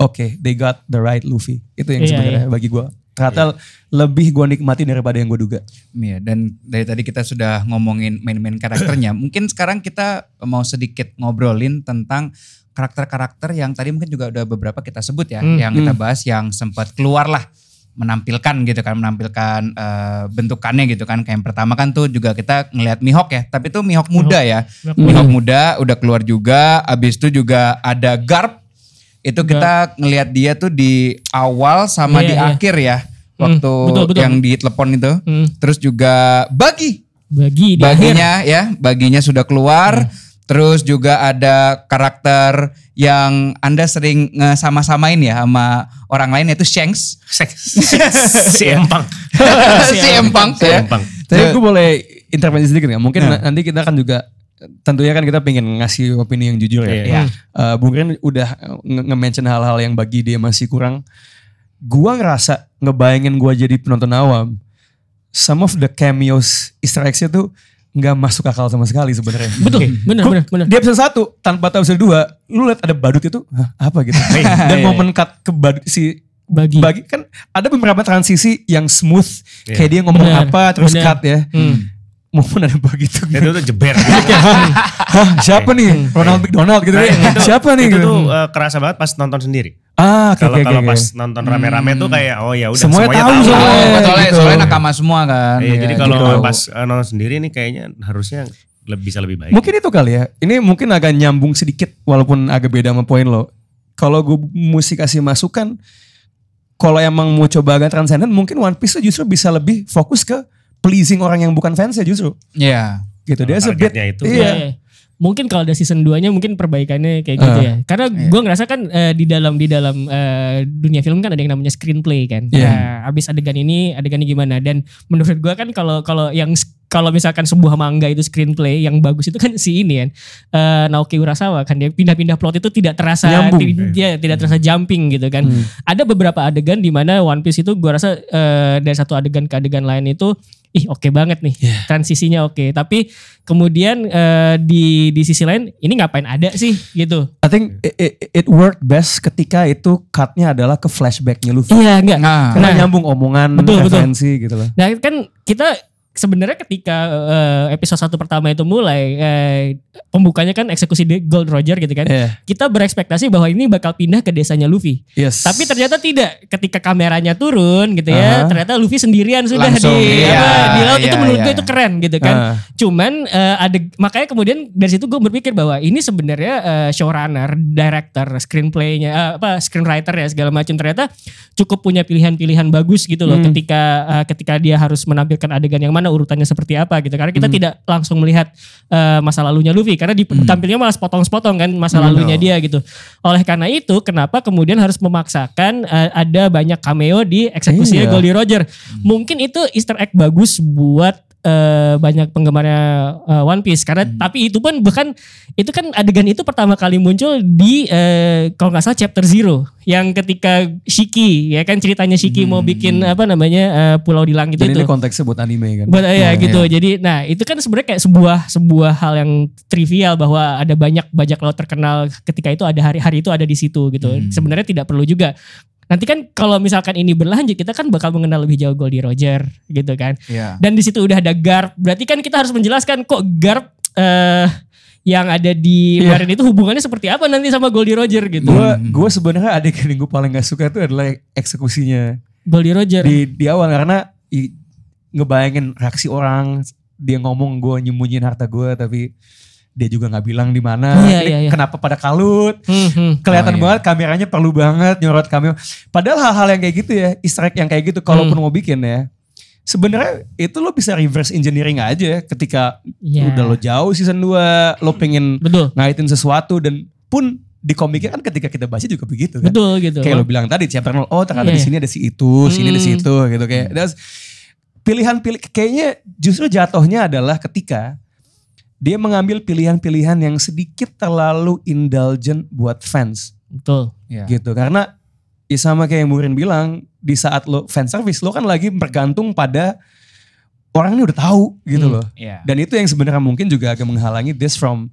oke, they got the right Luffy. Itu yang Iya, sebenarnya bagi gue. Ternyata lebih gue nikmati daripada yang gue duga. Iya, dan dari tadi kita sudah ngomongin main-main karakternya. Mungkin sekarang kita mau sedikit ngobrolin tentang karakter-karakter yang tadi mungkin juga udah beberapa kita sebut ya, Hmm, yang kita bahas yang sempat keluar lah menampilkan gitu kan, menampilkan eh, bentukannya gitu kan. Kayak yang pertama kan tuh juga kita ngelihat Mihawk ya, tapi tuh Mihawk muda ya. Mihawk muda udah keluar juga, abis itu juga ada Garp. Itu kita ngelihat dia tuh di awal sama Iya, di iya. akhir ya. Waktu betul, betul. yang di telepon itu. Hmm. Terus juga Bagi. Bagi di akhir. Baginya ya, baginya sudah keluar. Terus juga ada karakter yang Anda sering sama-samain ya sama orang lain yaitu Shanks. si empang. si Empang. Si ya. empang. Tapi gue boleh intervensi sedikit nggak? Mungkin Nah. na- nanti kita kan juga tentunya kan kita pengen ngasih opini yang jujur ya. Iya. Iya. Eh, Bung Rin udah nge- nge-mention hal-hal yang bagi dia masih kurang. Gua ngerasa ngebayangin gua jadi penonton awam. Some of the cameos Easter eggs tuh nggak masuk akal sama sekali sebenarnya. Betul, bener, Gua- bener, bener. Di episode 1 tanpa tahu episode 2, lu lihat ada badut itu, Hah, apa gitu. Dan Iya, momen cut ke badut si Bagi. bagi kan ada beberapa transisi yang smooth Iya. kayak dia ngomong Benar, apa terus benar. cut ya. Hmm. Momen ada begitu. Itu tuh jeber. Hah, siapa nih? Ronald McDonald gitu. Nah, ya. itu- siapa nih Itu gitu. tuh eh, kerasa banget pas nonton sendiri. ah, Kalau kalau pas nonton rame-rame tuh kayak oh ya udah Semuanya tahu Oh, soalnya. soalnya, gitu. soalnya nakama semua kan. Iya, Ya, jadi kalau gitu. pas eh, nonton sendiri nih kayaknya harusnya lebih bisa lebih baik. Mungkin itu kali ya. Ini mungkin agak nyambung sedikit walaupun agak beda sama poin lo. Kalau gue mesti kasih masukan, kalau emang mau coba agak transcendent, mungkin One Piece tuh justru bisa lebih fokus ke pleasing orang yang bukan fans ya justru. Iya. Gitu. Dia sebit. itu. Iya. Iya. Mungkin kalau ada season 2-nya mungkin perbaikannya kayak gitu Ah. ya. Karena gue ngerasa kan eh, di dalam di dalam eh, dunia film kan ada yang namanya screenplay kan. Iya. Nah, abis adegan ini adegannya gimana dan menurut gue kan kalau kalau yang kalau misalkan sebuah manga itu screenplay yang bagus itu kan si ini kan eh, Naoki Urasawa kan dia pindah-pindah plot itu tidak terasa Nyambung. dia tidak terasa jumping gitu kan. Hmm. Ada beberapa adegan di mana One Piece itu gue rasa eh, dari satu adegan ke adegan lain itu ih oke banget nih Iya. transisinya oke tapi kemudian eh, di di sisi lain ini ngapain ada sih gitu I think it, it, it worked best ketika itu cutnya adalah ke flashbacknya Luffy. iya enggak Nah, Karena Nah. nyambung omongan, Betul, betul. referensi gitu loh. nah kan kita sebenarnya ketika eh, episode satu pertama itu mulai eh, pembukanya kan eksekusi di Gold Roger gitu kan Iya. kita berekspektasi bahwa ini bakal pindah ke desanya Luffy Yes. tapi ternyata tidak ketika kameranya turun gitu ya Aha. ternyata Luffy sendirian sudah Langsung, di iya, apa, di laut itu iya, menurut gue iya. itu keren gitu kan Ah. Cuman eh, ada makanya kemudian dari situ gue berpikir bahwa ini sebenarnya eh, showrunner, director, screenplaynya, eh, apa screenwriter ya segala macam ternyata cukup punya pilihan-pilihan bagus gitu loh Hmm. ketika eh, ketika dia harus menampilkan adegan yang mana urutannya seperti apa gitu karena kita Hmm. tidak langsung melihat eh, masa lalunya Luffy karena ditampilnya malah sepotong-sepotong kan masa Hmm. lalunya dia gitu. Oleh karena itu kenapa kemudian harus memaksakan eh, ada banyak cameo di eksekusinya Iya. Goldie Roger. Mungkin itu Easter egg bagus buat eh, banyak penggemarnya eh, One Piece. Karena tapi itu pun bahkan itu kan adegan itu pertama kali muncul di eh, kalau nggak salah chapter zero. Yang ketika Shiki ya kan ceritanya Shiki mau bikin apa namanya eh, pulau di langit Dan itu. ini konteksnya buat anime kan. buat ya Iya, gitu. jadi nah itu kan sebenarnya kayak sebuah sebuah hal yang trivial bahwa ada banyak bajak laut terkenal ketika itu ada hari-hari itu ada di situ gitu. Hmm. sebenarnya tidak perlu juga nanti kan kalau misalkan ini berlanjut kita kan bakal mengenal lebih jauh Goldie Roger gitu kan. Iya. dan di situ udah ada Garp. Berarti kan kita harus menjelaskan kok Garp eh yang ada di Iya. Marin itu hubungannya seperti apa nanti sama Goldie Roger gitu. Gue gue sebenarnya adegan yang gue paling gak suka itu adalah eksekusinya. Goldie Roger. Di di awal karena i- ngebayangin reaksi orang dia ngomong gue nyembunyiin harta gue tapi dia juga nggak bilang di mana Iya, Ini iya, iya. kenapa pada kalut Hmm, hmm. kelihatan Oh, iya. banget kameranya perlu banget nyorot kamera padahal hal-hal yang kayak gitu ya easter egg yang kayak gitu kalaupun Hmm. mau bikin ya sebenarnya itu lo bisa reverse engineering aja ketika Iya. udah lo jauh season 2 lo pengen betul ngaitin sesuatu dan pun di komiknya kan ketika kita baca juga begitu kan betul gitu kayak lo bilang tadi chapter 0 oh ternyata Iya. di sini ada si itu sini ada si Hmm. itu gitu kayak that's- pilihan pilih kayaknya justru jatuhnya adalah ketika dia mengambil pilihan-pilihan yang sedikit terlalu indulgent buat fans betul Iya. gitu karena ya sama kayak yang Murin bilang di saat lo fan service lo kan lagi bergantung pada orang ini udah tahu gitu Hmm. loh Iya. dan itu yang sebenarnya mungkin juga agak menghalangi this from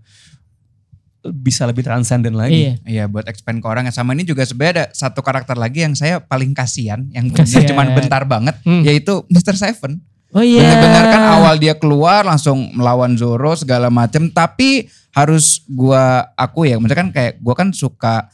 bisa lebih transcendent lagi iya Iya buat expand ke orang sama ini juga sebenarnya ada satu karakter lagi yang saya paling kasihan yang Kasihan. cuma bentar banget Hmm. yaitu Mr. Seven. Oh iya Benar-benar kan awal dia keluar langsung melawan Zoro segala macem tapi harus gua aku ya maksudnya kan kayak gua kan suka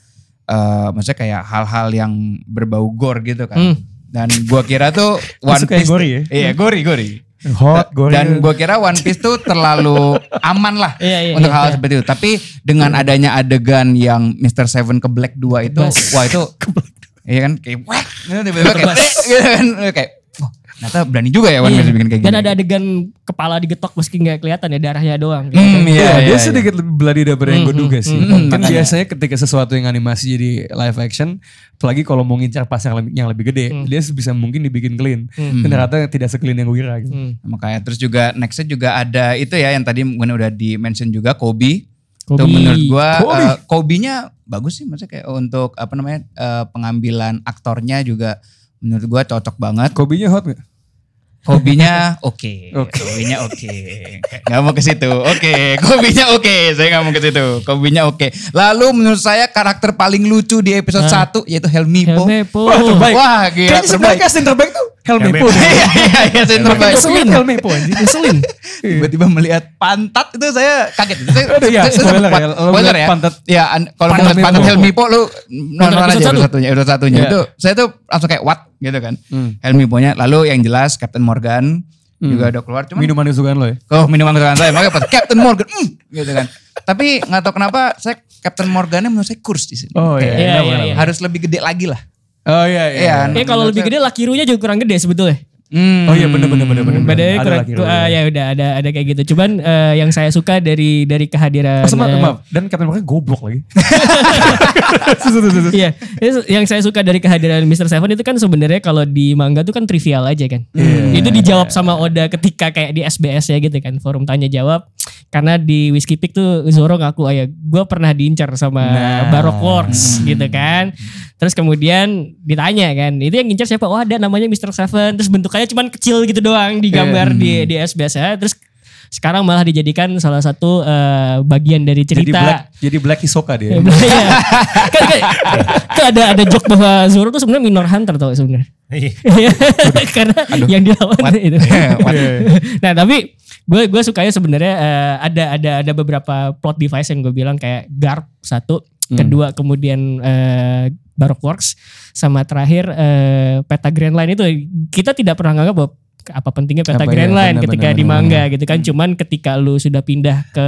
eh maksudnya kayak hal-hal yang berbau gore gitu kan. Hmm. Dan gua kira tuh One Piece. gori ya? Iya, gori, gori. Hot, goreng. Dan gua kira One Piece tuh terlalu aman lah Iya, iya, untuk iya, hal iya. seperti itu. Tapi dengan adanya adegan yang Mr. Seven ke Black 2 itu, Bas. wah itu Iya kan kayak wah gitu, tiba-tiba kayak eh, gitu kan kayak ternyata berani juga ya One Iya. Bikin kayak gini. Dan ada adegan kepala digetok meski nggak kelihatan ya darahnya doang. gitu. Hmm, iya, Iya, iya, dia iya. sedikit lebih bloody daripada yang gue Hmm, duga hmm, sih. hmm, kan makanya. biasanya ketika sesuatu yang animasi jadi live action, apalagi kalau mau ngincar pas yang lebih, yang lebih gede, Hmm. dia bisa mungkin dibikin clean. Hmm. Dan ternyata tidak se-clean yang Wira gitu. Hmm. Makanya terus juga nextnya juga ada itu ya yang tadi mungkin udah di mention juga Kobe. Kobe. Itu menurut gua Kobe. eh, Kobe-nya bagus sih maksudnya kayak untuk apa namanya eh, pengambilan aktornya juga menurut gua cocok banget. Kobe-nya hot gak? Kobe-nya oke. Oke. Kobe-nya oke. Gak mau ke situ. Oke, Kobe-nya oke. Saya gak mau ke situ. Kobe-nya oke. Lalu menurut saya karakter paling lucu di episode Hah? 1 yaitu Helmipo. Helmepo. Wah terbaik. Wah, gila Kayaknya sebenarnya terbaik. casting terbaik tuh Helmepo. Helmepo. Iya, iya, iya, saya terbaik. Ngeselin. Helmepo anjing. Ngeselin. tiba-tiba melihat pantat itu saya kaget. Saya, Aduh, ya, spoiler ya. Spoiler ya. pantat- ya, kalau pantat mau lihat pantat Helmi Helmi Po lu nonton aja satu. episode satunya, episode satunya. Iya. Itu saya tuh langsung kayak what gitu kan. Hmm. Helmi Po-nya. Lalu yang jelas Captain Morgan juga udah keluar. Cuman Minuman kesukaan lo ya? Oh minuman kesukaan saya makanya pas Captain Morgan mm, gitu kan. Tapi nggak tahu kenapa saya Captain Morgannya menurut saya kurs di sini. Oh iya. Iya, iya, iya. Harus lebih gede lagi lah. Oh iya iya. Iya. Eh kalau lebih gede lakirunya juga kurang gede sebetulnya. Hmm. Oh iya bener bener bener bener. Badannya Ada kurang, ah, ya udah ada ada kayak gitu. Cuman eh, yang saya suka dari dari kehadiran Oh, sama, eh, maaf. Dan Captain Morgan goblok lagi. Iya, yang saya suka dari kehadiran Mr. Seven itu kan sebenarnya kalau di manga tuh kan trivial aja kan. Iya. Itu dijawab sama Oda ketika kayak di SBS ya gitu kan, forum tanya jawab. Karena di Whiskey Peak tuh Zoro ngaku ayah gue pernah diincar sama Nah. Baroque Works gitu kan. Terus kemudian ditanya kan, itu yang ngincar siapa? Oh ada namanya Mr. Seven. Terus bentukannya cuman kecil gitu doang digambar di di SBS ya. Terus sekarang malah dijadikan salah satu eh, bagian dari Jadi cerita. Black, jadi Black Hisoka dia. Iya. kan, kan, kan ada ada joke bahwa Zoro tuh sebenarnya minor hunter tau sebenarnya. Iya. Karena yang dilawan itu. What? nah tapi gue gue sukanya sebenarnya eh, ada ada ada beberapa plot device yang gue bilang kayak Garp satu, Hmm. kedua kemudian eh, Baroque Works, sama terakhir eh, peta Grand Line itu kita tidak pernah nganggap bahwa apa pentingnya peta Apa Grand ya, Line benar, ketika benar, di manga benar. gitu kan. Cuman ketika lu sudah pindah ke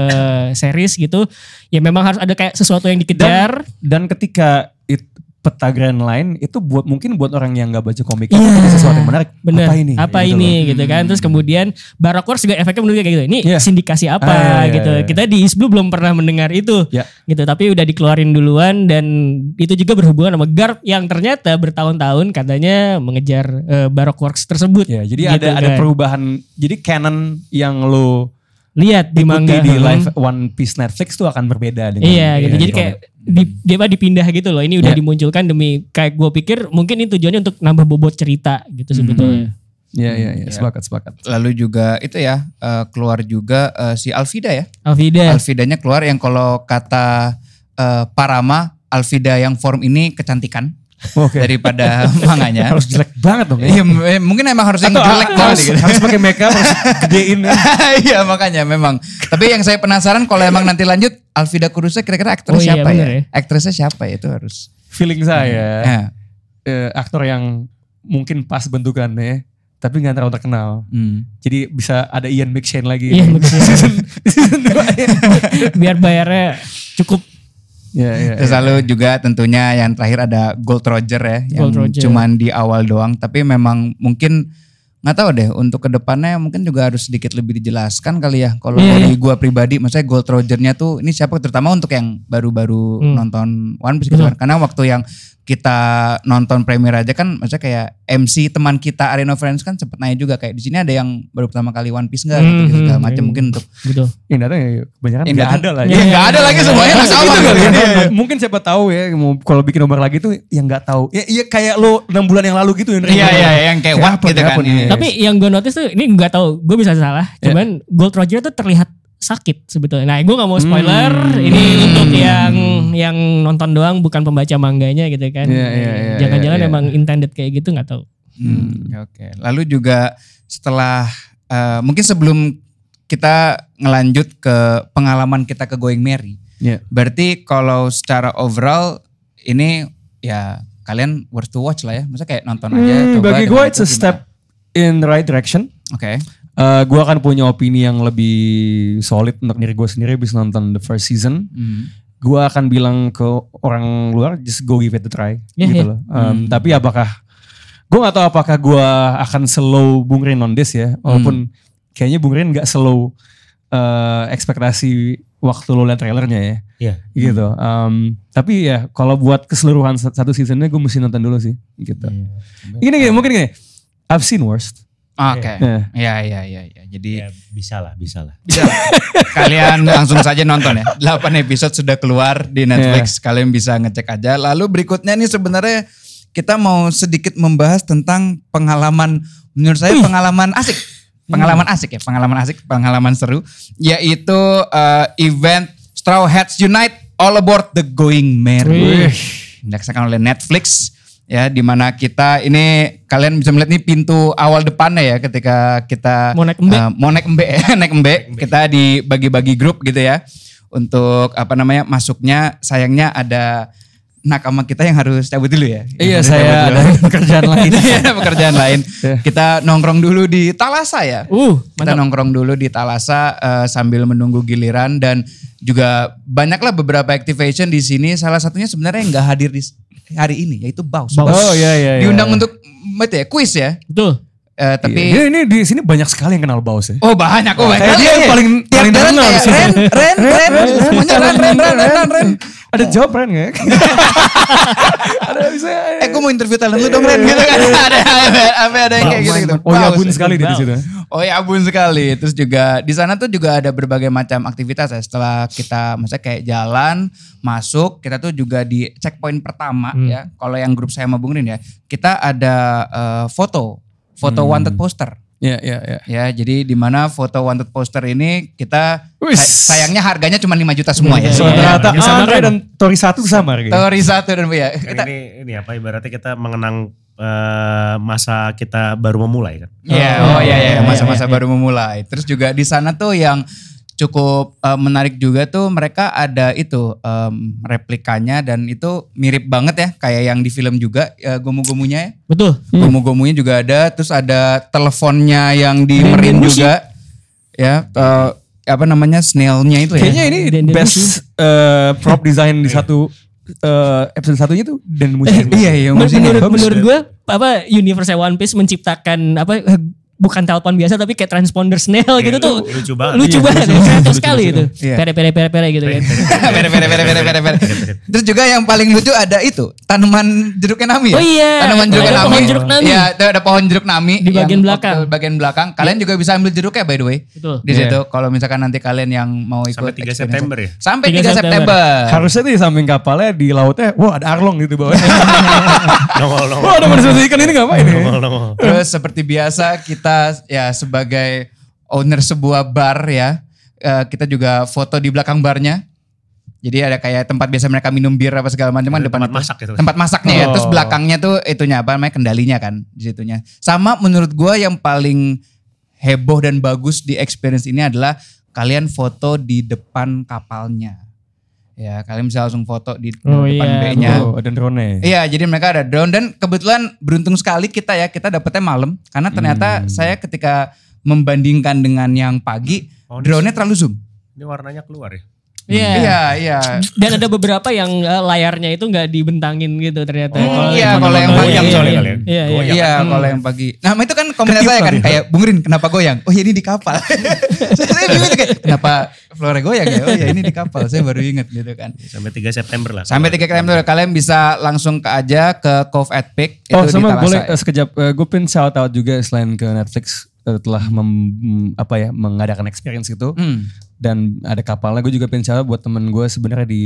series gitu ya memang harus ada kayak sesuatu yang dikejar. Dan ketika it, peta Grand Line itu buat mungkin buat orang yang nggak baca komik Iya. itu ada sesuatu yang menarik. Bener. Apa ini? Apa Gitu ini loh. gitu kan. Terus kemudian Baroque Wars juga efeknya menurut kayak gitu. Ini Iya. sindikasi apa Ah, iya, gitu. iya. Kita di Isblu belum pernah mendengar itu. Ya. Gitu. Tapi udah dikeluarin duluan dan itu juga berhubungan sama Garp yang ternyata bertahun-tahun katanya mengejar eh, Baroque Works tersebut. Ya, jadi Gitu ada ada kan. perubahan. Jadi canon yang lo Lihat di manga. di Hmm. live One Piece Netflix tuh akan berbeda dengan Iya gitu. yang Jadi di kayak di, dia apa dipindah gitu loh. Ini udah Iya. dimunculkan demi kayak gue pikir mungkin ini tujuannya untuk nambah bobot cerita gitu sebetulnya. Iya iya iya, Iya. sepakat sepakat. Lalu juga itu ya eh, keluar juga eh, si Alvida ya. Alvida. Alvidanya keluar yang kalau kata eh, Parama Alvida yang form ini kecantikan Oke. daripada manganya. Harus jelek banget dong ya. Iya, m- mungkin emang harus yang Atau jelek banget harus, gitu. harus pakai makeup harus gedein. Iya makanya memang. Tapi yang saya penasaran kalau emang nanti lanjut Alvida Kurusa kira-kira aktris Oh iya, siapa ya? ya. Aktrisnya siapa ya itu harus. Feeling saya Ya. eh, aktor yang mungkin pas bentukannya tapi nggak terlalu terkenal. Hmm. Jadi bisa ada Ian McShane lagi. Iya, McShane. season, season 2 ya. Biar bayarnya cukup Iya, iya. Terus lalu juga tentunya yang terakhir ada Gold Roger ya, yang Gold Roger. cuman di awal doang. Tapi memang mungkin nggak tahu deh untuk ke depannya mungkin juga harus sedikit lebih dijelaskan kali ya. Kalau Iya, dari gua pribadi, maksudnya Gold Rogernya tuh ini siapa? Terutama untuk yang baru-baru Hmm. nonton One Piece gitu Betul. kan. Karena waktu yang kita nonton premier aja kan, maksudnya kayak MC teman kita Arena Friends kan sempet nanya juga kayak di sini ada yang baru pertama kali One Piece nggak gitu, gitu Hmm, segala hmm, macam hmm. mungkin untuk gitu. Yang datang ya kebanyakan Yang nggak datang- ada lah. Ya, nggak ada lagi semuanya nggak sama Gitu kali kali ya. ya. Iya, iya. Mungkin siapa tahu ya mau kalau bikin nomor lagi tuh yang nggak tahu. Ya iya kayak lo 6 bulan yang lalu gitu ya. Iya iya yang kayak what Kenapa, gitu kan. Tapi yang gue notice tuh ini nggak tahu, gue bisa salah. Ya. Cuman Gold Roger tuh terlihat sakit sebetulnya. Nah, gue nggak mau spoiler. Hmm. Ini untuk yang yang nonton doang, bukan pembaca mangganya gitu kan. Iya, iya, iya, Jangan-jangan iya, iya. emang intended kayak gitu nggak tahu. Hmm, Oke. Lalu juga setelah eh, mungkin sebelum kita ngelanjut ke pengalaman kita ke Going Merry. Iya. Berarti kalau secara overall ini ya kalian worth to watch lah ya. Maksudnya kayak nonton aja. Hmm, coba bagi gue itu it's a step in the right direction. Oke. Eh gue akan punya opini yang lebih solid untuk diri gue sendiri habis nonton the first season. Hmm. Gue akan bilang ke orang luar just go give it a try Yeah, gitu yeah. loh. Um, Tapi apakah gue gak tahu apakah gue akan slow Bung Rin on this ya. Walaupun kayaknya Bung Rin gak slow eh, ekspektasi waktu lo liat trailernya ya. Iya. Gitu. Um, tapi ya kalau buat keseluruhan sat- satu seasonnya gue mesti nonton dulu sih. Gitu. Gini gini mungkin gini. I've seen worst. Oke. Iya. Ya ya ya ya. Jadi Ya bisa lah, bisa lah. bisa. kalian langsung saja nonton ya. 8 episode sudah keluar di Netflix. Kalian bisa ngecek aja. Lalu berikutnya nih sebenarnya kita mau sedikit membahas tentang pengalaman menurut saya pengalaman asik. Pengalaman asik ya, pengalaman asik, pengalaman seru yaitu eh, event Straw Hats Unite All Aboard the Going Merry. Dilaksanakan oleh Netflix ya di mana kita ini kalian bisa melihat nih pintu awal depannya ya ketika kita Mau naik embe. eh, mau naik embe naik embe kita dibagi-bagi grup gitu ya untuk apa namanya masuknya sayangnya ada nakama kita yang harus cabut dulu ya. Iya saya ada pekerjaan lain. Iya, pekerjaan lain. Iya. kita nongkrong dulu di Talasa ya. Uh, kita nongkrong dulu di Talasa eh, sambil menunggu giliran dan juga banyaklah beberapa activation di sini. Salah satunya sebenarnya yang nggak hadir di hari ini yaitu Baus Baus. Oh iya iya. iya. diundang untuk apa ya kuis ya betul. Eh, tapi Iya. Ini, ini di sini banyak sekali yang kenal Baus ya. Oh banyak, oh banyak. Kayak dia yang Iya. paling- Tiap paling jalan terkenal di sini. Ren, Ren, Ren, semuanya Ren, Ren, Ren, Ren, Ren, Ren. Ada jawab Ren nggak? ada bisa. Eh, gue mau interview talent lu dong Ren, gitu kan. Ada, ada, ada, ada yang kayak gitu gitu. Oh ya bun sekali dia di situ. Oh ya abun sekali. Terus juga di sana tuh juga ada berbagai macam aktivitas ya. Setelah kita maksudnya kayak jalan, masuk, kita tuh juga di checkpoint pertama ya. Kalau yang grup saya sama Bung Rin ya, kita ada eh, foto, foto wanted poster. Iya iya iya. Ya, jadi di mana foto wanted poster ini kita Wis. say- sayangnya harganya cuma 5 juta semua ya. Iya, So iya. Yang sama Andre kan? dan Tori satu sama harganya. Tori satu dan ya. Kita ini ini apa ibaratnya kita mengenang eh, masa kita baru memulai kan. Iya, Oh, oh, iya iya iya, masa-masa iya, iya. baru memulai. Terus juga di sana tuh yang cukup eh, menarik juga tuh mereka ada itu em, replikanya dan itu mirip banget ya kayak yang di film juga eh, gomu-gomunya ya. Betul. Gomu-gomunya juga ada, terus ada teleponnya yang di merin juga. Ya, eh, apa namanya snailnya itu ya. Kayaknya ini best eh, prop design di satu eh, episode satunya tuh dan musik. iya iya musiknya menurut menurut gue apa universe One Piece menciptakan apa bukan telepon biasa tapi kayak transponder snail gitu tuh lucu banget. lucu Iya, banget lucu, kreatif lucu, sekali itu Iya. pere pere pere pere gitu kan pere, pere, pere, pere, pere, pere. Terus juga yang paling lucu ada itu tanaman jeruknya Nami ya. Oh iya, Tanaman jeruknya ada Nami. pohon jeruk Nami. Iya, itu ada pohon jeruk Nami Di bagian belakang. Bagian belakang. Kalian juga bisa ambil jeruknya by the way. Di situ kalau misalkan nanti kalian yang mau ikut Sampai 3 experience- September ya? Sampai 3 3 September. Harusnya di samping kapalnya di lautnya, wah ada arlong gitu bawahnya. Nongol nongol. wah ada manusia ikan ini ngapain ya? Nongol nongol. Terus seperti biasa kita ya sebagai owner sebuah bar ya, eh, kita juga foto di belakang barnya. Jadi ada kayak tempat biasa mereka minum bir apa segala macam kan depan tempat itu. masak gitu. Tempat masaknya ya, terus Oh. belakangnya tuh itunya apa namanya kendalinya kan di situnya. Sama menurut gua yang paling heboh dan bagus di experience ini adalah kalian foto di depan kapalnya. Ya, kalian bisa langsung foto di Oh depan iya, B-nya. Oh, ada drone. Iya, jadi mereka ada drone dan kebetulan beruntung sekali kita ya kita dapetnya malam karena ternyata Hmm. saya ketika membandingkan dengan yang pagi Oh, drone-nya terlalu zoom. Ini warnanya keluar ya. Iya Iya, iya. dan ada beberapa yang eh, layarnya itu nggak dibentangin gitu ternyata Oh, Kalau iya, yang kalau yang foto-foto, goyang iya, soalnya iya, kali ya. iya, iya. Goyang. Iya, Hmm. kalau yang pagi. Nah, itu kan komentar saya kan kayak Bung Rin, kenapa goyang? Oh, ya ini di kapal. saya bingung kayak, kenapa Flora goyang ya? Oh, ya ini di kapal. Saya baru inget gitu kan. Sampai 3 September lah. Sampai tiga September kalian bisa langsung ke aja ke Cove at Peak itu Oh sama boleh eh, sekejap, gue pengen shout out juga selain ke Netflix eh, telah mem- apa ya mengadakan experience itu Hmm. Dan ada kapalnya gue juga pengen buat temen gue sebenarnya di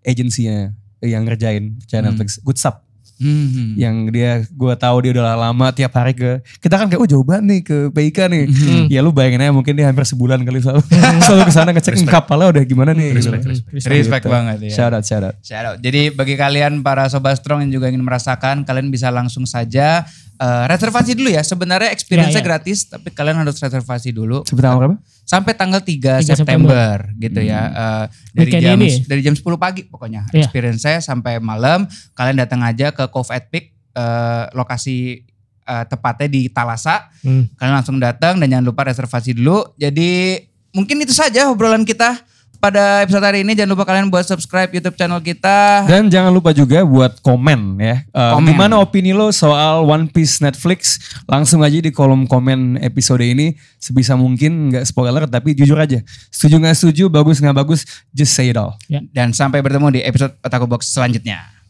agensinya yang ngerjain kerjaan Hmm. Netflix Good Sup Hmm. yang dia gue tahu dia udah lama tiap hari ke kita kan kayak oh jauh banget nih ke PIK nih Hmm. ya lu bayangin aja mungkin dia hampir sebulan kali selalu selalu ke sana ngecek Respect. kapalnya udah gimana nih gitu. Respect, respect. Respect Gitu. banget ya. shout out shout out Shout out. Jadi bagi kalian para sobat strong yang juga ingin merasakan, kalian bisa langsung saja Eh, reservasi dulu ya. Sebenarnya experience-nya Ya, ya. gratis, tapi kalian harus reservasi dulu Sampai tanggal berapa? sampai tanggal 3, 3 September, gitu ya. Eh, dari Weekend jam ini. dari jam 10 pagi pokoknya. Iya. Experience saya sampai malam. Kalian datang aja ke Cove at Peak eh, lokasi eh, tepatnya di Talasa. Hmm. Kalian langsung datang dan jangan lupa reservasi dulu. Jadi mungkin itu saja obrolan kita pada episode hari ini. Jangan lupa kalian buat subscribe YouTube channel kita. Dan jangan lupa juga buat komen ya. Eh, Komen. Gimana opini lo soal One Piece Netflix? Langsung aja di kolom komen episode ini. Sebisa mungkin nggak spoiler tapi jujur aja. Setuju nggak setuju, bagus nggak bagus, just say it all. Dan sampai bertemu di episode Otaku Box selanjutnya.